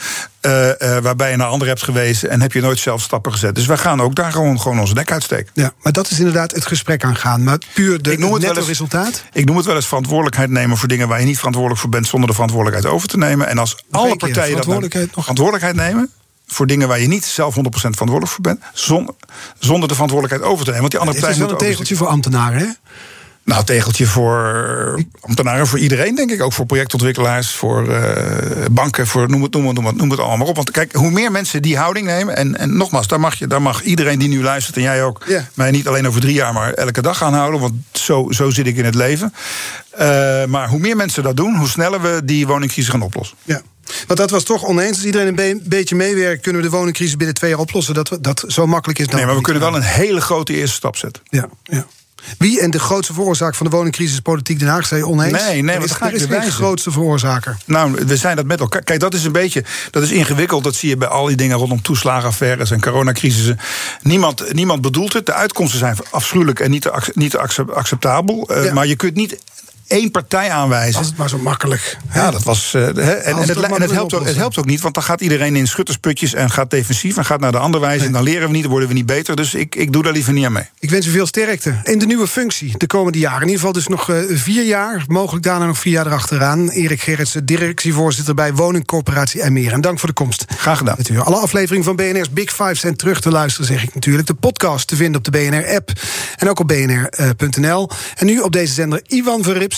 Uh, uh, waarbij je naar anderen hebt gewezen en heb je nooit zelf stappen gezet. Dus wij gaan ook daar gewoon, gewoon onze nek uitsteken. Ja, maar dat is inderdaad het gesprek aangaan. Maar puur de ik noem het netto wel eens, resultaat. Ik noem het wel eens verantwoordelijkheid nemen voor dingen waar je niet verantwoordelijk voor bent zonder de verantwoordelijkheid over te nemen. En als Nog alle keer, partijen dat verantwoordelijkheid nog. verantwoordelijkheid nemen voor dingen waar je niet zelf 100% verantwoordelijk voor bent, zonder, zonder de verantwoordelijkheid over te nemen. Want die andere Het is partijen wel een tegeltje voor ambtenaren, hè? Nou, tegeltje voor ambtenaren, voor iedereen, denk ik. Ook voor projectontwikkelaars, voor uh, banken, voor noem het, noem, het, noem, het, noem het allemaal op. Want kijk, hoe meer mensen die houding nemen. En, en nogmaals, daar mag, je, daar mag iedereen die nu luistert, en jij ook, mij niet alleen over drie jaar, maar elke dag gaan houden. Want zo, zo zit ik in het leven. Uh, maar hoe meer mensen dat doen, hoe sneller we die woningcrisis gaan oplossen. Ja. Want dat was toch oneens. Als iedereen een be beetje meewerkt, kunnen we de woningcrisis binnen twee jaar oplossen. Dat, we, dat zo makkelijk is dat. Nee, maar we kunnen wel een hele grote eerste stap zetten. Ja, ja. Wie en de grootste veroorzaak van de woningcrisis politiek Den Haag zijn oneens? Nee, nee, wat is, ga ik weer wijzen? grootste veroorzaker. Nou, we zijn dat met elkaar. Kijk, dat is een beetje. Dat is ingewikkeld. Dat zie je bij al die dingen rondom toeslagenaffaires en coronacrisissen. Niemand, niemand bedoelt het. De uitkomsten zijn afschuwelijk en niet, te niet te acceptabel. Uh, Ja. Maar je kunt niet één partij aanwijzen. Als het maar zo makkelijk. Ja, dat was. uh, hè, en, het en helpt ook, het helpt ook niet, want dan gaat iedereen in schuttersputjes en gaat defensief en gaat naar de andere wijze. En dan leren we niet, dan worden we niet beter. Dus ik, ik doe daar liever niet aan mee. Ik wens u veel sterkte in de nieuwe functie de komende jaren. In ieder geval dus nog uh, vier jaar, mogelijk daarna nog vier jaar erachteraan. Erik Gerritsen, directievoorzitter bij Woningcorporatie en meer. En dank voor de komst. Graag gedaan. Met u. Alle afleveringen van BNR's Big Five zijn terug te luisteren, zeg ik natuurlijk. De podcast te vinden op de BNR-app en ook op bnr.nl. En nu op deze zender Ivan Verrips